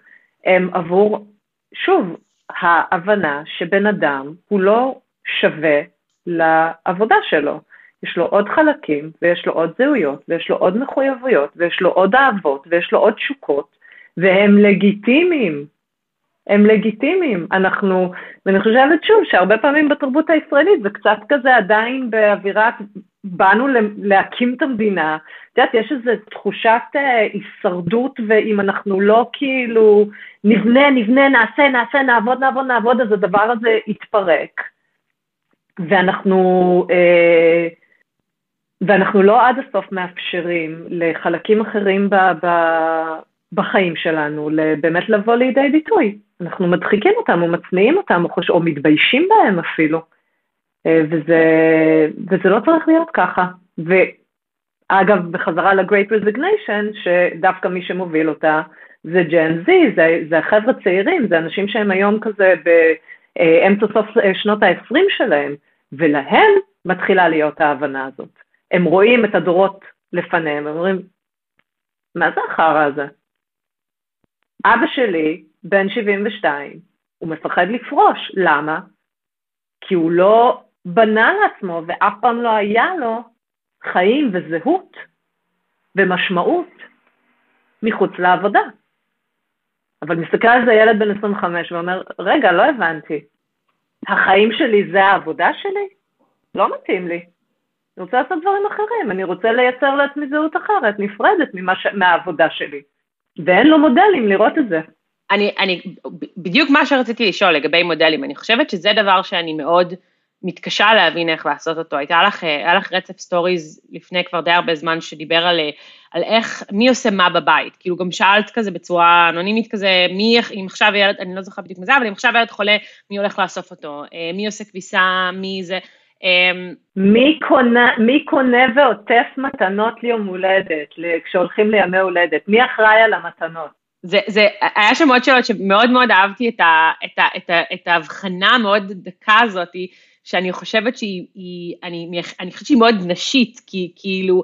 הם עבור, שוב, ההבנה שבן אדם הוא לא שווה לעבודה שלו. יש לו עוד חלקים, ויש לו עוד זהויות, ויש לו עוד מחויבויות, ויש לו עוד אהבות, ויש לו עוד תשוקות, והם לגיטימיים. הם לגיטימיים. אנחנו, ואני חושבת שוב שהרבה פעמים בתרבות הישראלית זה קצת כזה עדיין באווירת, באנו להקים את המדינה. את יודעת, יש איזו תחושת אה, הישרדות, ואם אנחנו לא כאילו נבנה, נבנה, נעשה, נעשה, נעבוד, נעבוד, נעבוד, אז הדבר הזה יתפרק. ואנחנו, אה, ואנחנו לא עד הסוף מאפשרים לחלקים אחרים ב, ב, בחיים שלנו באמת לבוא לידי ביטוי. אנחנו מדחיקים אותם או מצניעים אותם או, חוש... או מתביישים בהם אפילו. אה, וזה, וזה לא צריך להיות ככה. ואגב, בחזרה ל-Great Resignation, שדווקא מי שמוביל אותה זה ג'ן זי, זה, זה החבר'ה צעירים, זה אנשים שהם היום כזה באמצע סוף שנות ה-20 שלהם, ולהם מתחילה להיות ההבנה הזאת. הם רואים את הדורות לפניהם, הם אומרים, מה זה החרא הזה? אבא שלי, בן 72, הוא מפחד לפרוש, למה? כי הוא לא בנה לעצמו ואף פעם לא היה לו חיים וזהות ומשמעות מחוץ לעבודה. אבל מסתכל על זה ילד בן 25 ואומר, רגע, לא הבנתי, החיים שלי זה העבודה שלי? לא מתאים לי. אני רוצה לעשות דברים אחרים, אני רוצה לייצר לעצמי זהות אחרת, נפרדת ממש, מהעבודה שלי. ואין לו מודלים לראות את זה. אני, אני, בדיוק מה שרציתי לשאול לגבי מודלים, אני חושבת שזה דבר שאני מאוד מתקשה להבין איך לעשות אותו. הייתה לך, היה לך רצף stories לפני כבר די הרבה זמן שדיבר על, על איך, מי עושה מה בבית, כאילו גם שאלת כזה בצורה אנונימית כזה, מי, אם עכשיו ילד, אני לא זוכרת בדיוק מזה, אבל אם עכשיו ילד חולה, מי הולך לאסוף אותו, אה, מי עושה כביסה, מי זה, אמ, מי קונה, מי קונה ועוטף מתנות ליום הולדת, כשהולכים לימי הולדת? מי אחראי על המתנות? זה, זה, היה שם עוד שאלות שמאוד מאוד אהבתי את, ה, את, ה, את, ה, את ההבחנה המאוד דקה הזאת, שאני חושבת שהיא, היא, אני, אני חושבת שהיא מאוד נשית, כי כאילו,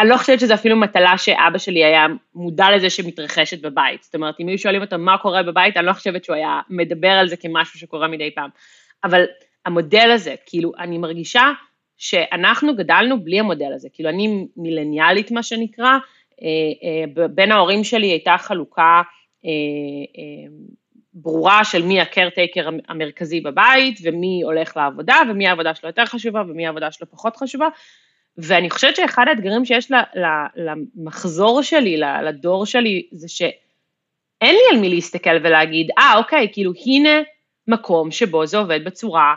אני לא חושבת שזו אפילו מטלה שאבא שלי היה מודע לזה שמתרחשת בבית. זאת אומרת, אם היו שואלים אותו מה קורה בבית, אני לא חושבת שהוא היה מדבר על זה כמשהו שקורה מדי פעם. אבל המודל הזה, כאילו, אני מרגישה שאנחנו גדלנו בלי המודל הזה, כאילו, אני מילניאלית, מה שנקרא, אה, אה, בין ההורים שלי הייתה חלוקה אה, ברורה של מי הקרטייקר המרכזי בבית, ומי הולך לעבודה, ומי העבודה שלו יותר חשובה, ומי העבודה שלו פחות חשובה, ואני חושבת שאחד האתגרים שיש למחזור שלי, לדור שלי, זה שאין לי על מי להסתכל ולהגיד, אה, ah, אוקיי, כאילו, הנה מקום שבו זה עובד בצורה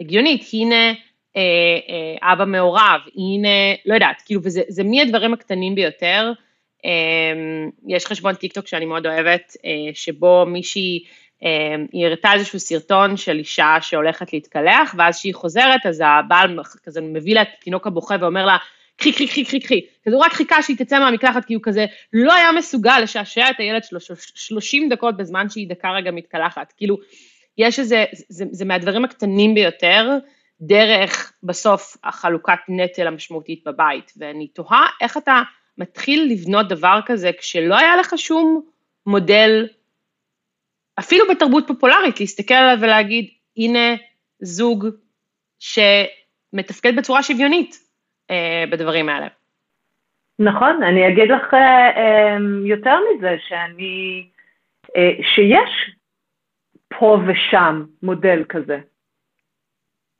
הגיונית, הנה אה, אה, אבא מעורב, הנה, לא יודעת, כאילו, וזה מהדברים הקטנים ביותר. אה, יש חשבון טיק טוק שאני מאוד אוהבת, אה, שבו מישהי, היא הראתה איזשהו סרטון של אישה שהולכת להתקלח, ואז כשהיא חוזרת, אז הבעל כזה מביא לה את התינוק הבוכה ואומר לה, קחי, קחי, קחי, קחי, קחי. כזה הוא רק חיכה שהיא תצא מהמקלחת, כי הוא כזה לא היה מסוגל לשעשע את הילד שלו 30 דקות בזמן שהיא דקה רגע מתקלחת. כאילו, יש איזה, זה, זה מהדברים הקטנים ביותר, דרך בסוף החלוקת נטל המשמעותית בבית, ואני תוהה איך אתה מתחיל לבנות דבר כזה כשלא היה לך שום מודל, אפילו בתרבות פופולרית, להסתכל עליו ולהגיד, הנה זוג שמתפקד בצורה שוויונית אה, בדברים האלה. נכון, אני אגיד לך אה, אה, יותר מזה, שאני, אה, שיש פה ושם מודל כזה.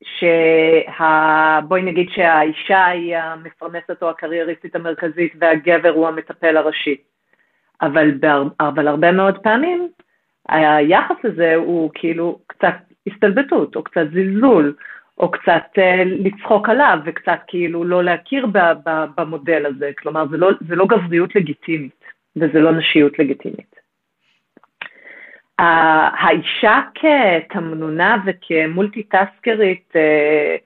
שה... בואי נגיד שהאישה היא המפרנסת או הקרייריסטית המרכזית והגבר הוא המטפל הראשי. אבל, בהר... אבל הרבה מאוד פעמים היחס הזה הוא כאילו קצת הסתלבטות או קצת זלזול או קצת uh, לצחוק עליו וקצת כאילו לא להכיר ב, ב, במודל הזה, כלומר זה לא, זה לא גבריות לגיטימית וזה לא נשיות לגיטימית. האישה כתמנונה וכמולטיטסקרית אה,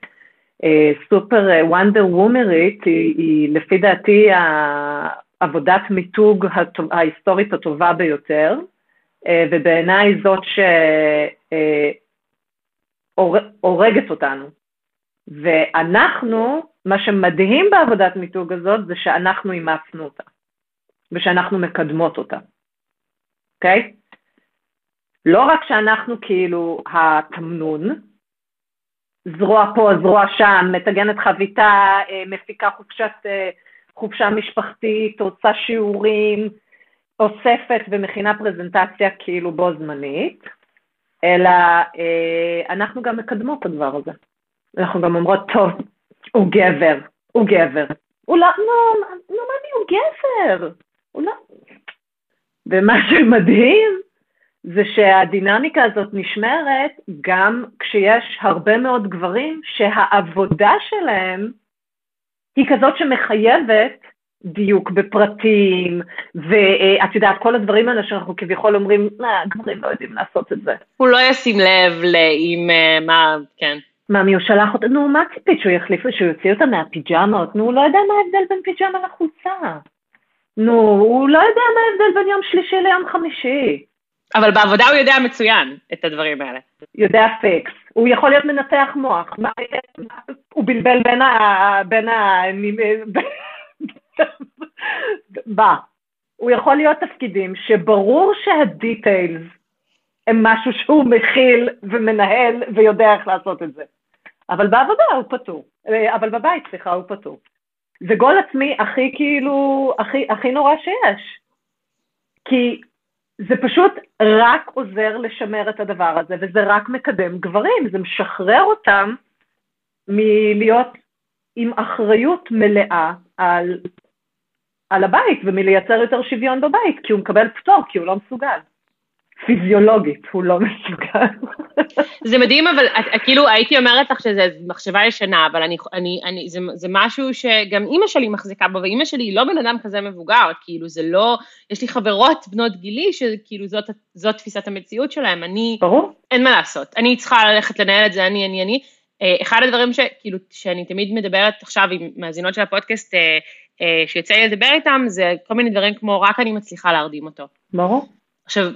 אה, סופר וונדר וומרית היא, היא לפי דעתי עבודת מיתוג ההיסטורית הטובה ביותר, אה, ובעיניי זאת שהורגת אותנו. ואנחנו, מה שמדהים בעבודת מיתוג הזאת זה שאנחנו אימצנו אותה, ושאנחנו מקדמות אותה, אוקיי? Okay? לא רק שאנחנו כאילו התמנון, זרוע פה, זרוע שם, מטגנת חביתה, אה, מפיקה חופשת, אה, חופשה משפחתית, עושה שיעורים, אוספת ומכינה פרזנטציה כאילו בו זמנית, אלא אה, אנחנו גם מקדמות את הדבר הזה. אנחנו גם אומרות, טוב, הוא גבר, הוא גבר. הוא לא, לא, לא, מה הוא גבר. הוא לא... ומה שמדהים זה שהדינמיקה הזאת נשמרת גם כשיש הרבה מאוד גברים שהעבודה שלהם היא כזאת שמחייבת דיוק בפרטים, ואת יודעת, כל הדברים האלה שאנחנו כביכול אומרים, אה, גברים לא יודעים לעשות את זה. הוא לא ישים לב לאם, אה, מה, כן. מה, מי הוא שלח אותה? נו, מה ציפית שהוא יחליף, שהוא יוציא אותה מהפיג'מות? נו, הוא לא יודע מה ההבדל בין פיג'מה לחולצה. נו, הוא לא יודע מה ההבדל בין יום שלישי ליום חמישי. אבל בעבודה הוא יודע מצוין את הדברים האלה. יודע פיקס. הוא יכול להיות מנתח מוח. מה, הוא בלבל בין ה... בין ה... בא. הוא יכול להיות תפקידים שברור שהדיטיילס הם משהו שהוא מכיל ומנהל ויודע איך לעשות את זה. אבל בעבודה הוא פטור. אבל בבית, סליחה, הוא פטור. זה גול עצמי הכי כאילו, הכי, הכי נורא שיש. כי זה פשוט רק עוזר לשמר את הדבר הזה, וזה רק מקדם גברים, זה משחרר אותם מלהיות עם אחריות מלאה על, על הבית ומלייצר יותר שוויון בבית, כי הוא מקבל פטור, כי הוא לא מסוגל. פיזיולוגית הוא לא מסוגל. זה מדהים, אבל את, כאילו הייתי אומרת לך שזו מחשבה ישנה, אבל אני, אני, אני, זה, זה משהו שגם אימא שלי מחזיקה בו, ואימא שלי היא לא בן אדם כזה מבוגר, כאילו זה לא, יש לי חברות בנות גילי שכאילו זאת, זאת תפיסת המציאות שלהם, אני, ברור. אין מה לעשות, אני צריכה ללכת לנהל את זה, אני, אני, אני. אה, אחד הדברים שכאילו, שאני תמיד מדברת עכשיו עם מאזינות של הפודקאסט, אה, שיוצא לי לדבר איתם, זה כל מיני דברים כמו רק אני מצליחה להרדים אותו. ברור. עכשיו,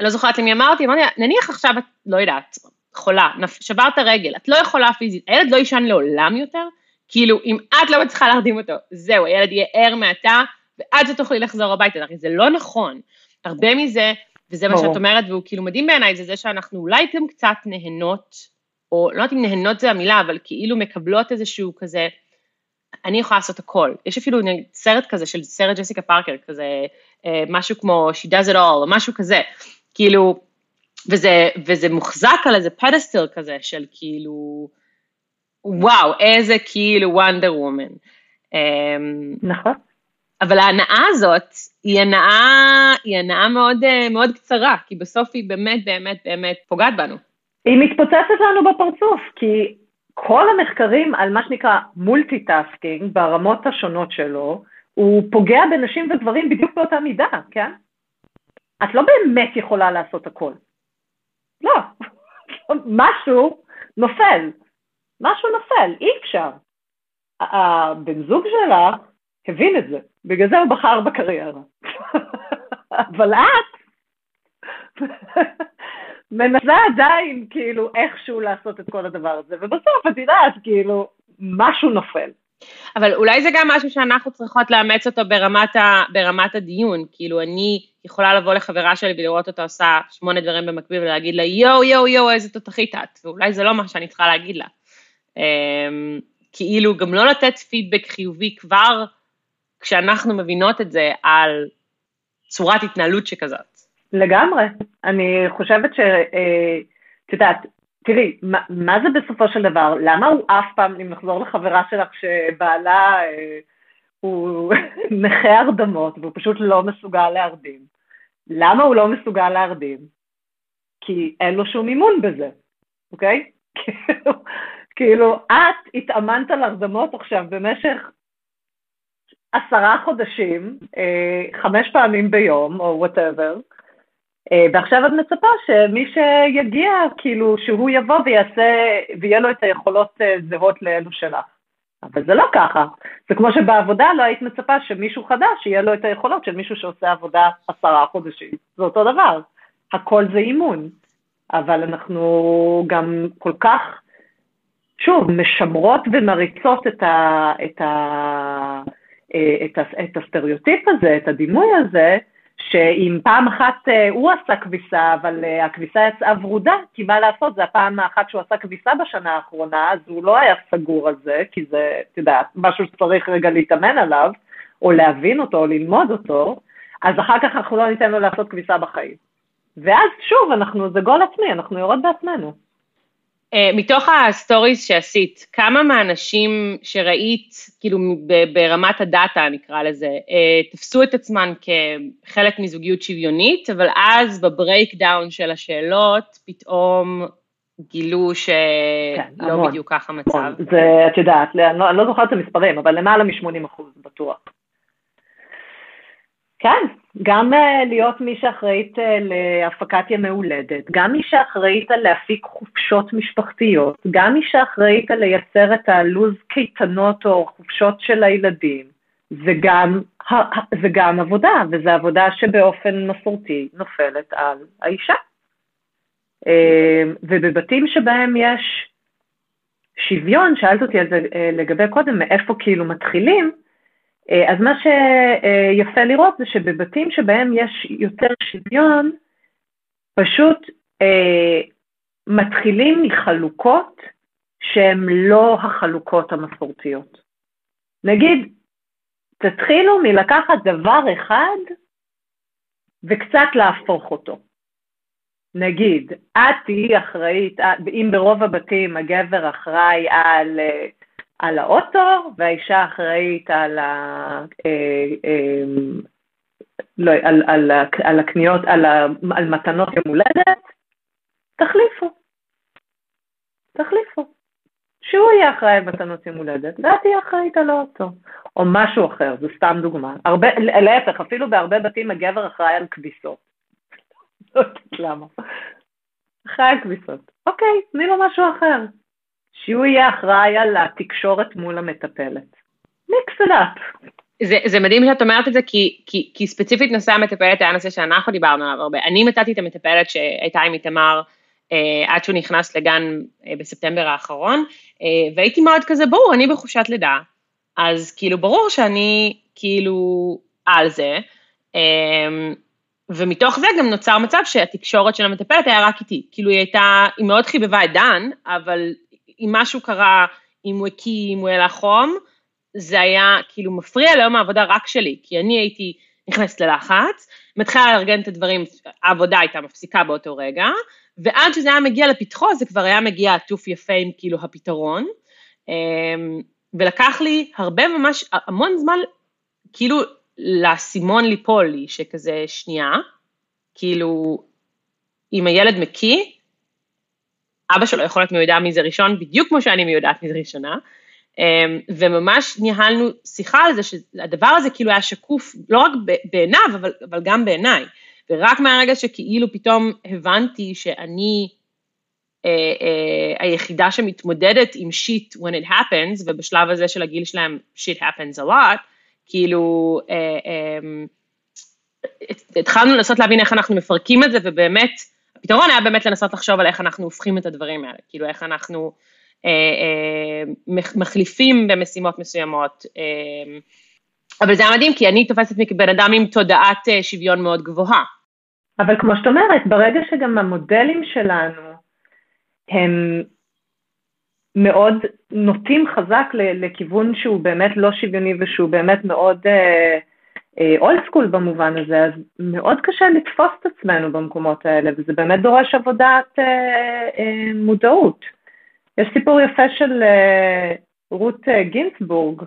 לא זוכרת למי אמרתי, אמרתי, נניח עכשיו את, לא יודעת, חולה, שברת רגל, את לא יכולה פיזית, הילד לא יישן לעולם יותר, כאילו, אם את לא מצליחה להרדים אותו, זהו, הילד יהיה ער מעתה, ואז את תוכלי לחזור הביתה, הרי זה לא נכון. הרבה מזה, וזה מה שאת אומרת, והוא כאילו מדהים בעיניי, זה זה שאנחנו אולי גם קצת נהנות, או לא יודעת אם נהנות זה המילה, אבל כאילו מקבלות איזשהו כזה, אני יכולה לעשות הכל. יש אפילו סרט כזה של סרט ג'סיקה פארקר, כזה אה, משהו כמו She does it all, או משהו כזה, כאילו, וזה, וזה מוחזק על איזה פדסטל כזה של כאילו, וואו, איזה כאילו וונדר וומן. אמ, נכון. אבל ההנאה הזאת היא הנאה, היא הנאה מאוד, אה, מאוד קצרה, כי בסוף היא באמת באמת באמת פוגעת בנו. היא מתפוצצת לנו בפרצוף, כי כל המחקרים על מה שנקרא multitasking ברמות השונות שלו, הוא פוגע בנשים וגברים בדיוק באותה מידה, כן? את לא באמת יכולה לעשות הכל. לא, משהו נופל, משהו נופל, אי אפשר. הבן זוג שלך הבין את זה, בגלל זה הוא בחר בקריירה. אבל את מנסה עדיין כאילו איכשהו לעשות את כל הדבר הזה, ובסוף את יודעת, כאילו, משהו נופל. אבל אולי זה גם משהו שאנחנו צריכות לאמץ אותו ברמת, ה, ברמת הדיון, כאילו אני יכולה לבוא לחברה שלי ולראות אותה עושה שמונה דברים במקביל ולהגיד לה יואו יואו יואו איזה תותחית את, ואולי זה לא מה שאני צריכה להגיד לה. אמ, כאילו גם לא לתת פידבק חיובי כבר כשאנחנו מבינות את זה על צורת התנהלות שכזאת. לגמרי. אני חושבת ש... אה, את יודעת, תראי, מה, מה זה בסופו של דבר? למה הוא אף פעם, אם נחזור לחברה שלך שבעלה אה, הוא נכה הרדמות והוא פשוט לא מסוגל להרדים? למה הוא לא מסוגל להרדים? כי אין לו שום אימון בזה, אוקיי? כאילו, כאילו, את התאמנת על הרדמות עכשיו במשך עשרה חודשים, אה, חמש פעמים ביום, או וואטאבר, ועכשיו את מצפה שמי שיגיע, כאילו, שהוא יבוא ויעשה, ויהיה לו את היכולות אה, זהות לאלו שלך. אבל זה לא ככה. זה כמו שבעבודה לא היית מצפה שמישהו חדש יהיה לו את היכולות של מישהו שעושה עבודה עשרה חודשים. זה אותו דבר. הכל זה אימון. אבל אנחנו גם כל כך, שוב, משמרות ומריצות את, ה, את, ה, אה, את, ה, את הסטריאוטיפ הזה, את הדימוי הזה, שאם פעם אחת אה, הוא עשה כביסה, אבל אה, הכביסה יצאה ורודה, כי מה לעשות, זה הפעם האחת שהוא עשה כביסה בשנה האחרונה, אז הוא לא היה סגור על זה, כי זה, את יודעת, משהו שצריך רגע להתאמן עליו, או להבין אותו, או ללמוד אותו, אז אחר כך אנחנו לא ניתן לו לעשות כביסה בחיים. ואז שוב, אנחנו, זה גול עצמי, אנחנו יורד בעצמנו. אה, מתוך ה stories שעשית, כמה מהאנשים שראית, כאילו ברמת ה data נקרא לזה, אה, תפסו את עצמן כחלק מזוגיות שוויונית, אבל אז ב breakdown של השאלות, פתאום גילו שלא כן, בדיוק ככה המצב. זה, את יודעת, אני לא, אני לא זוכרת את המספרים, אבל למעלה מ-80 אחוז בטוח. כן, גם אה, להיות מי שאחראית אה, להפקת ימי הולדת, גם מי שאחראית על להפיק חופשות משפחתיות, גם מי שאחראית על לייצר את הלו"ז קייטנות או חופשות של הילדים, וגם, וגם עבודה, וזו עבודה שבאופן מסורתי נופלת על האישה. אה, ובבתים שבהם יש שוויון, שאלת אותי על זה לגבי קודם, מאיפה כאילו מתחילים, אז מה שיפה לראות זה שבבתים שבהם יש יותר שוויון, פשוט אה, מתחילים מחלוקות שהן לא החלוקות המסורתיות. נגיד, תתחילו מלקחת דבר אחד וקצת להפוך אותו. נגיד, את תהיי אחראית, אם ברוב הבתים הגבר אחראי על אה, על האוטו, והאישה אחראית על, ה, אה, אה, לא, על, על, על הקניות, על, על מתנות יום הולדת, תחליפו. תחליפו. שהוא יהיה אחראי על מתנות יום הולדת, ואת תהיה אחראית על האוטו. או משהו אחר, זו סתם דוגמה. הרבה, להפך, אפילו בהרבה בתים הגבר אחראי על כביסות. לא יודעת למה. אחראי על כביסות. אוקיי, תני לו משהו אחר. שהוא יהיה אחראי על התקשורת מול המטפלת. מיקס את זה, זה מדהים שאת אומרת את זה, כי, כי, כי ספציפית נושא המטפלת היה נושא שאנחנו דיברנו עליו הרבה. אני מצאתי את המטפלת שהייתה עם איתמר אה, עד שהוא נכנס לגן אה, בספטמבר האחרון, אה, והייתי מאוד כזה, ברור, אני בחופשת לידה, אז כאילו ברור שאני כאילו על זה, אה, ומתוך זה גם נוצר מצב שהתקשורת של המטפלת היה רק איתי, כאילו היא הייתה, היא מאוד חיבבה את דן, אבל אם משהו קרה, אם הוא הקיא, אם הוא העלה חום, זה היה כאילו מפריע ליום העבודה רק שלי, כי אני הייתי נכנסת ללחץ, מתחילה לארגן את הדברים, העבודה הייתה מפסיקה באותו רגע, ועד שזה היה מגיע לפתחו זה כבר היה מגיע עטוף יפה עם כאילו הפתרון, אמ, ולקח לי הרבה ממש, המון זמן כאילו לאסימון ליפול לי, שכזה שנייה, כאילו, אם הילד מקיא, אבא שלו יכול להיות מיודע מי זה ראשון, בדיוק כמו שאני מיודעת מי זה ראשונה, אמ, וממש ניהלנו שיחה על זה, שהדבר הזה כאילו היה שקוף, לא רק בעיניו, אבל, אבל גם בעיניי. ורק מהרגע שכאילו פתאום הבנתי שאני אה, אה, היחידה שמתמודדת עם שיט when it happens, ובשלב הזה של הגיל שלהם שיט happens a lot, כאילו אה, אה, התחלנו לנסות להבין איך אנחנו מפרקים את זה, ובאמת, הפתרון היה באמת לנסות לחשוב על איך אנחנו הופכים את הדברים האלה, כאילו איך אנחנו אה, אה, מחליפים במשימות מסוימות. אה, אבל זה היה מדהים, כי אני תופסת מכבן אדם עם תודעת שוויון מאוד גבוהה. אבל כמו שאת אומרת, ברגע שגם המודלים שלנו הם מאוד נוטים חזק לכיוון שהוא באמת לא שוויוני ושהוא באמת מאוד אולד uh, סקול במובן הזה, אז מאוד קשה לתפוס את עצמנו במקומות האלה, וזה באמת דורש עבודת uh, uh, מודעות. יש סיפור יפה של uh, רות uh, גינצבורג,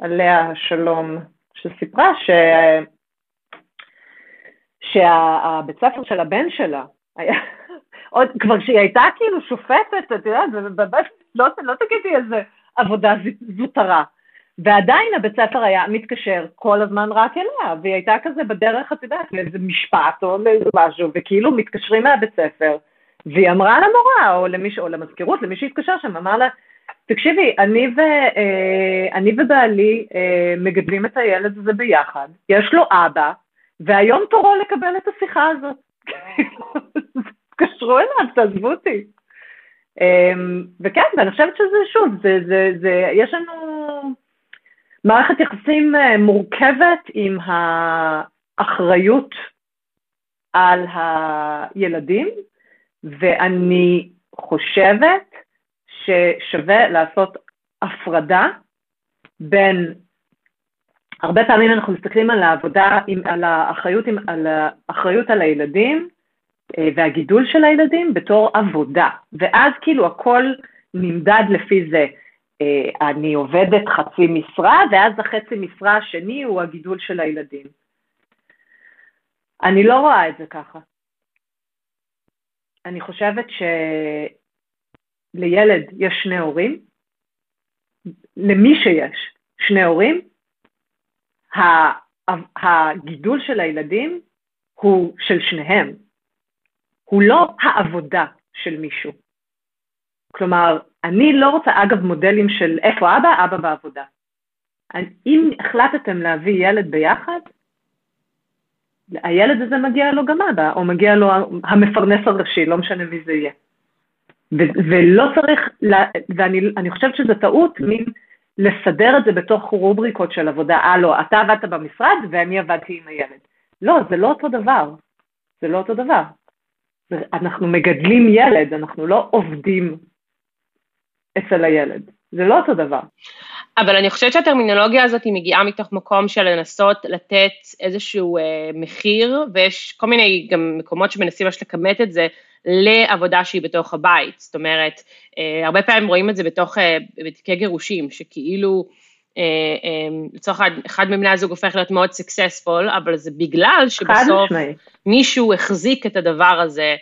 עליה השלום, שסיפרה ש... שהבית ספר של הבן שלה היה, עוד, כבר כשהיא הייתה כאילו שופטת, את יודעת, לא, לא תגידי איזה עבודה זוטרה. ועדיין הבית ספר היה מתקשר כל הזמן רק אליה, והיא הייתה כזה בדרך, את יודעת, לאיזה משפט או לאיזה משהו, וכאילו מתקשרים מהבית ספר, והיא אמרה למורה, או למיש, או למזכירות, למי שהתקשר שם, אמר לה, תקשיבי, אני, ו, אה, אני ובעלי אה, מגדלים את הילד הזה ביחד, יש לו אבא, והיום תורו לקבל את השיחה הזאת. תתקשרו אליו, תעזבו אותי. אמ, וכן, ואני חושבת שזה, שוב, זה, זה, זה, יש לנו מערכת יחסים אה, מורכבת עם האחריות על הילדים, ואני חושבת ששווה לעשות הפרדה בין הרבה פעמים אנחנו מסתכלים על העבודה, על האחריות, על האחריות על הילדים אה, והגידול של הילדים בתור עבודה, ואז כאילו הכל נמדד לפי זה. אה, אני עובדת חצי משרה, ואז החצי משרה השני הוא הגידול של הילדים. אני לא רואה את זה ככה. אני חושבת שלילד יש שני הורים, למי שיש שני הורים, הגידול של הילדים הוא של שניהם, הוא לא העבודה של מישהו. כלומר, אני לא רוצה, אגב, מודלים של איפה אבא, אבא בעבודה. אם החלטתם להביא ילד ביחד, הילד הזה מגיע לו גם אבא, או מגיע לו המפרנס הראשי, לא משנה מי זה יהיה. ולא צריך, ואני חושבת שזו טעות, מין לסדר את זה בתוך רובריקות של עבודה, אה לא, אתה עבדת במשרד ואני עבדתי עם הילד. לא, זה לא אותו דבר. זה לא אותו דבר. אנחנו מגדלים ילד, אנחנו לא עובדים אצל הילד. זה לא אותו דבר. אבל אני חושבת שהטרמינולוגיה הזאת היא מגיעה מתוך מקום של לנסות לתת איזשהו אה, מחיר, ויש כל מיני גם מקומות שמנסים ממש לכמת את זה לעבודה שהיא בתוך הבית. זאת אומרת, אה, הרבה פעמים רואים את זה בתוך, אה, בתיקי גירושים, שכאילו לצורך אחד מבני הזוג הופך להיות מאוד סקסספול, אבל זה בגלל שבסוף מישהו החזיק את הדבר הזה,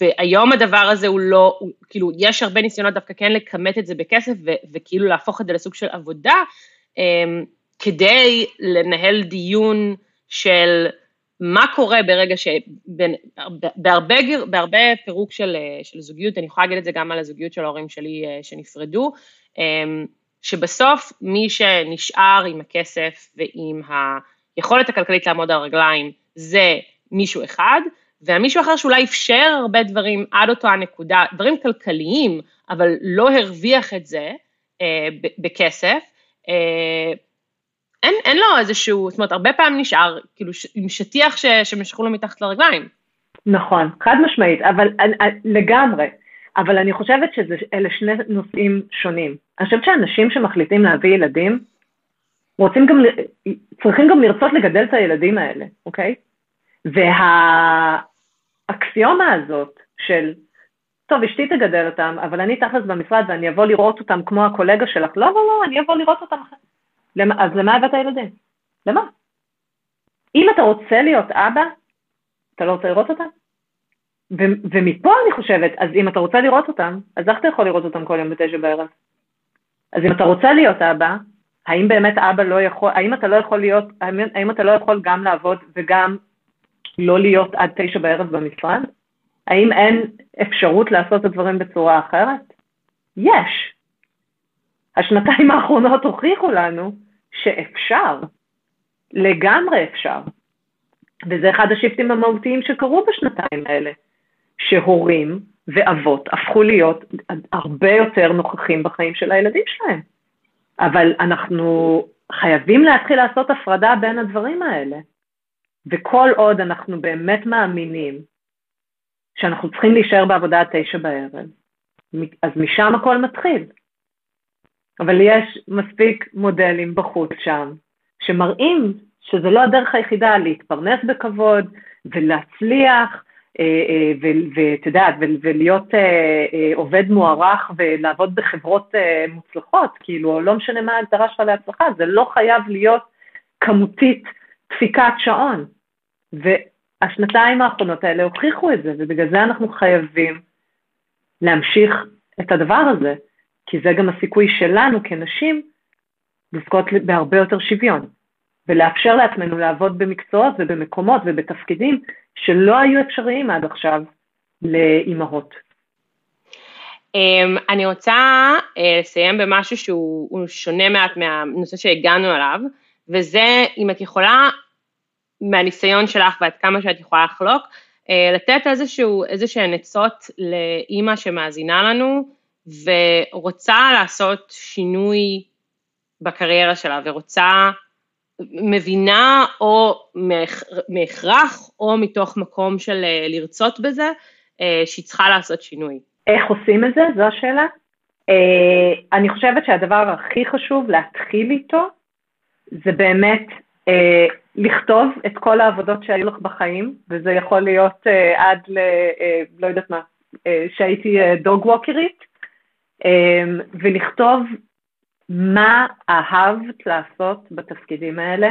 והיום הדבר הזה הוא לא, הוא, כאילו, יש הרבה ניסיונות דווקא כן לכמת את זה בכסף, ו, וכאילו להפוך את זה לסוג של עבודה, כדי לנהל דיון של מה קורה ברגע ש... בהרבה, בהרבה פירוק של, של זוגיות, אני יכולה להגיד את זה גם על הזוגיות של ההורים שלי שנפרדו, שבסוף מי שנשאר עם הכסף ועם היכולת הכלכלית לעמוד על הרגליים זה מישהו אחד, והמישהו אחר שאולי אפשר הרבה דברים עד אותו הנקודה, דברים כלכליים, אבל לא הרוויח את זה אה, בכסף, אה, אין, אין לו איזשהו, זאת אומרת, הרבה פעמים נשאר, כאילו, ש, עם שטיח ש, שמשכו לו מתחת לרגליים. נכון, חד משמעית, אבל לגמרי. אבל אני חושבת שאלה שני נושאים שונים. אני חושבת שאנשים שמחליטים להביא ילדים, רוצים גם, צריכים גם לרצות לגדל את הילדים האלה, אוקיי? והאקסיומה הזאת של, טוב, אשתי תגדל אותם, אבל אני תכלס במשרד ואני אבוא לראות אותם כמו הקולגה שלך, לא, לא, לא, אני אבוא לראות אותם אחרי. אז למה הבאת ילדים? למה? אם אתה רוצה להיות אבא, אתה לא רוצה לראות אותם? ו- ומפה אני חושבת, אז אם אתה רוצה לראות אותם, אז איך אתה יכול לראות אותם כל יום בתשע בערב? אז אם אתה רוצה להיות אבא, האם באמת אבא לא יכול, האם אתה לא יכול להיות, האם, האם אתה לא יכול גם לעבוד וגם לא להיות עד תשע בערב במשרד? האם אין אפשרות לעשות את הדברים בצורה אחרת? יש. השנתיים האחרונות הוכיחו לנו שאפשר, לגמרי אפשר. וזה אחד השיפטים המהותיים שקרו בשנתיים האלה. שהורים ואבות הפכו להיות הרבה יותר נוכחים בחיים של הילדים שלהם. אבל אנחנו חייבים להתחיל לעשות הפרדה בין הדברים האלה. וכל עוד אנחנו באמת מאמינים שאנחנו צריכים להישאר בעבודה עד תשע בערב, אז משם הכל מתחיל. אבל יש מספיק מודלים בחוץ שם, שמראים שזה לא הדרך היחידה להתפרנס בכבוד ולהצליח אה, אה, ואת יודעת, ולהיות אה, עובד מוערך ולעבוד בחברות מוצלחות, כאילו, לא משנה מה ההגדרה שלך להצלחה, זה לא חייב להיות כמותית דפיקת שעון. והשנתיים האחרונות האלה הוכיחו את זה, ובגלל זה אנחנו חייבים להמשיך את הדבר הזה, כי זה גם הסיכוי שלנו כנשים לזכות בהרבה יותר שוויון. ולאפשר לעצמנו לעבוד במקצועות ובמקומות ובתפקידים שלא היו אפשריים עד עכשיו לאימהות. אמ, אני רוצה אה, לסיים במשהו שהוא שונה מעט מהנושא שהגענו עליו, וזה אם את יכולה, מהניסיון שלך ועד כמה שאת יכולה לחלוק, אה, לתת איזשהו, איזשהן עצות לאימא שמאזינה לנו ורוצה לעשות שינוי בקריירה שלה ורוצה מבינה או מהכרח או מתוך מקום של אה, לרצות בזה, אה, שהיא צריכה לעשות שינוי. איך עושים את זה? זו השאלה. אני חושבת שהדבר הכי חשוב להתחיל איתו, זה באמת לכתוב את כל העבודות שהיו לך בחיים, וזה יכול להיות עד ל... לא יודעת מה, שהייתי דוג ווקרית, ולכתוב מה אהבת לעשות בתפקידים האלה?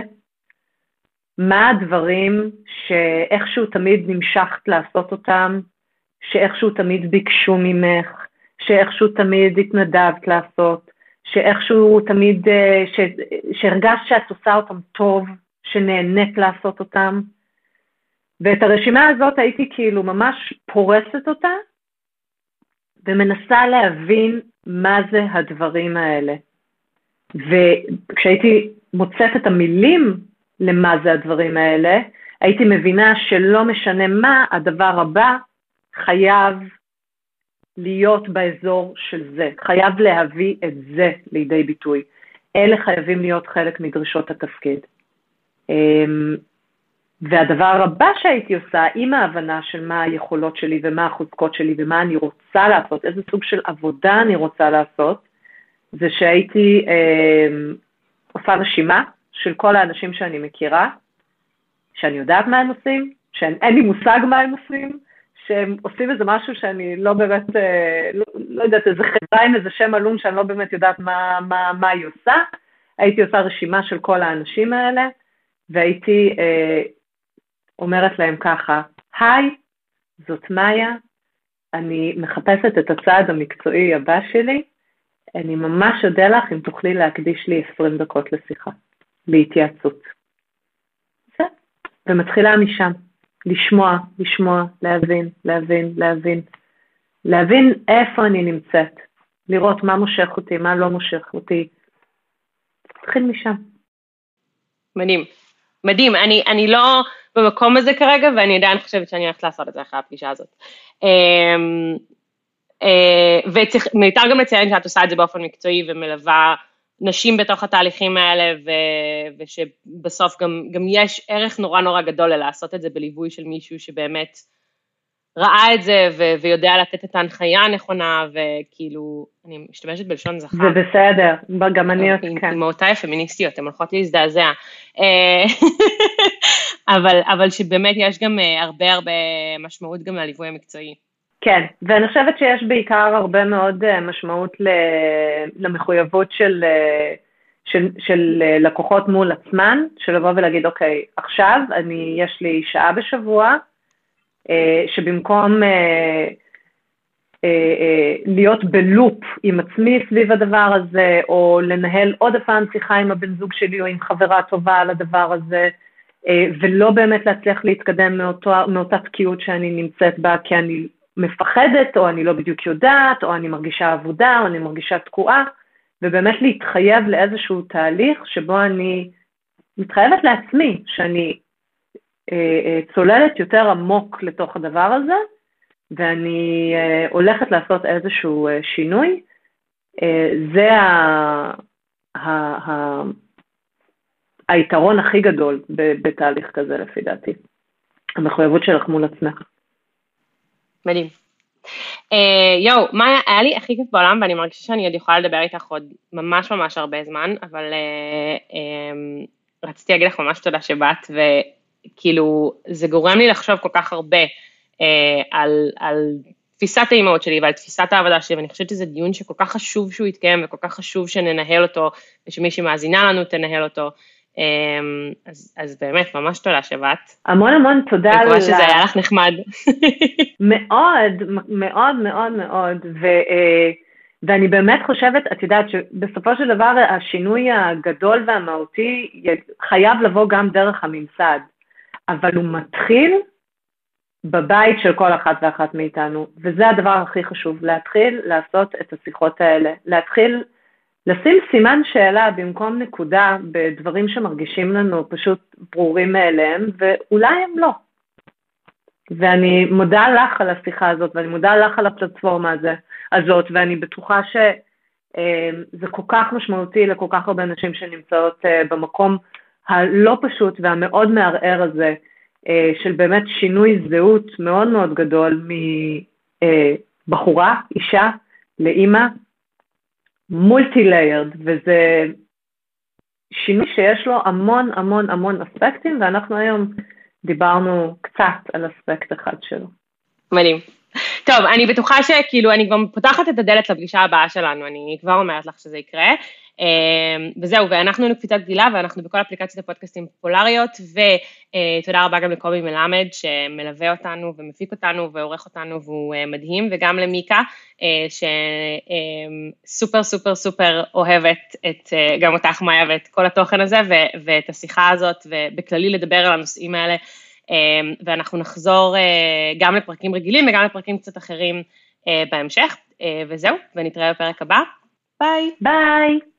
מה הדברים שאיכשהו תמיד נמשכת לעשות אותם, שאיכשהו תמיד ביקשו ממך, שאיכשהו תמיד התנדבת לעשות, שאיכשהו תמיד, אה, ש, שהרגשת שאת עושה אותם טוב, שנהנית לעשות אותם. ואת הרשימה הזאת הייתי כאילו ממש פורסת אותה, ומנסה להבין מה זה הדברים האלה. וכשהייתי מוצאת את המילים למה זה הדברים האלה, הייתי מבינה שלא משנה מה, הדבר הבא חייב להיות באזור של זה, חייב להביא את זה לידי ביטוי. אלה חייבים להיות חלק מדרישות התפקיד. אמ, והדבר הבא שהייתי עושה, עם ההבנה של מה היכולות שלי ומה החוזקות שלי ומה אני רוצה לעשות, איזה סוג של עבודה אני רוצה לעשות, זה שהייתי אה, עושה רשימה של כל האנשים שאני מכירה, שאני יודעת מה הם עושים, שאין לי מושג מה הם עושים, שהם עושים איזה משהו שאני לא באמת, אה, לא, לא יודעת, איזה חברה עם איזה שם עלום שאני לא באמת יודעת מה, מה, מה היא עושה. הייתי עושה רשימה של כל האנשים האלה, והייתי אה, אומרת להם ככה, היי, זאת מאיה, אני מחפשת את הצעד המקצועי הבא שלי, אני ממש אודה לך אם תוכלי להקדיש לי 20 דקות לשיחה, להתייעצות. ומתחילה משם, לשמוע, לשמוע, להבין, להבין, להבין. להבין איפה אני נמצאת, לראות מה מושך אותי, מה לא מושך אותי. תתחיל משם. מדהים. מדהים, אני, אני לא במקום הזה כרגע, ואני עדיין חושבת שאני הולכת לעשות את זה אחרי הפגישה הזאת. אמ, אה, ומיותר גם לציין שאת עושה את זה באופן מקצועי ומלווה נשים בתוך התהליכים האלה, ו, ושבסוף גם, גם יש ערך נורא נורא גדול ללעשות את זה בליווי של מישהו שבאמת ראה את זה ו, ויודע לתת את ההנחיה הנכונה, וכאילו, אני משתמשת בלשון זכר. זה בסדר, גם אני עוד כאן. אמהותיי הפמיניסטיות, הן הולכות להזדעזע. אה, אבל, אבל שבאמת יש גם אה, הרבה הרבה משמעות גם לליווי המקצועי. כן, ואני חושבת שיש בעיקר הרבה מאוד אה, משמעות למחויבות של, אה, של, של אה, לקוחות מול עצמן, של לבוא ולהגיד, אוקיי, עכשיו אני, יש לי שעה בשבוע, שבמקום להיות בלופ עם עצמי סביב הדבר הזה, או לנהל עוד הפעם שיחה עם הבן זוג שלי או עם חברה טובה על הדבר הזה, ולא באמת להצליח להתקדם מאותו, מאותה תקיעות שאני נמצאת בה, כי אני מפחדת, או אני לא בדיוק יודעת, או אני מרגישה עבודה, או אני מרגישה תקועה, ובאמת להתחייב לאיזשהו תהליך שבו אני מתחייבת לעצמי שאני אה, אה, צוללת יותר עמוק לתוך הדבר הזה, ואני אה, הולכת לעשות איזשהו אה, שינוי. אה, זה ה, ה, ה, היתרון הכי גדול בתהליך כזה, לפי דעתי. המחויבות שלך מול עצמך. מדהים. Uh, יואו, מה היה לי הכי כיף בעולם, ואני מרגישה שאני עוד יכולה לדבר איתך עוד ממש ממש הרבה זמן, אבל uh, um, רציתי להגיד לך ממש תודה שבאת, וכאילו, זה גורם לי לחשוב כל כך הרבה uh, על, על תפיסת האימהות שלי ועל תפיסת העבודה שלי, ואני חושבת שזה דיון שכל כך חשוב שהוא יתקיים, וכל כך חשוב שננהל אותו, ושמי שמאזינה לנו תנהל אותו. אמ, אז, אז באמת, ממש תודה שבאת. המון המון תודה. אני מקווה שזה היה לך נחמד. מאוד, מאוד מאוד מאוד, ו, אה, ואני באמת חושבת, את יודעת שבסופו של דבר השינוי הגדול והמהותי חייב לבוא גם דרך הממסד, אבל הוא מתחיל בבית של כל אחת ואחת מאיתנו, וזה הדבר הכי חשוב, להתחיל לעשות את השיחות האלה, להתחיל לשים סימן שאלה במקום נקודה בדברים שמרגישים לנו פשוט ברורים מאליהם, ואולי הם לא. ואני מודה לך על השיחה הזאת, ואני מודה לך על הפלטפורמה הזה, הזאת, ואני בטוחה שזה אה, כל כך משמעותי לכל כך הרבה נשים שנמצאות אה, במקום הלא פשוט והמאוד מערער הזה, אה, של באמת שינוי זהות מאוד מאוד גדול מבחורה, אישה, לאימא, מולטי-ליירד, וזה שינוי שיש לו המון המון המון אספקטים, ואנחנו היום דיברנו קצת על אספקט אחד שלו. מדהים. טוב, אני בטוחה שכאילו, אני גם פותחת את הדלת לפגישה הבאה שלנו, אני כבר אומרת לך שזה יקרה. אמ, וזהו, ואנחנו היינו קפיצת גדילה, ואנחנו בכל אפליקציות הפודקאסטים פופולריות, ותודה רבה גם לקובי מלמד, שמלווה אותנו ומפיק אותנו ועורך אותנו, והוא אה, מדהים, וגם למיקה, אה, שסופר סופר סופר אוהבת את, אה, גם אותך מאיה ואת כל התוכן הזה, ואת השיחה הזאת, ובכללי לדבר על הנושאים האלה, אמ, ואנחנו נחזור גם לפרקים רגילים וגם לפרקים קצת אחרים בהמשך, וזהו, ונתראה בפרק הבא. ביי. ביי.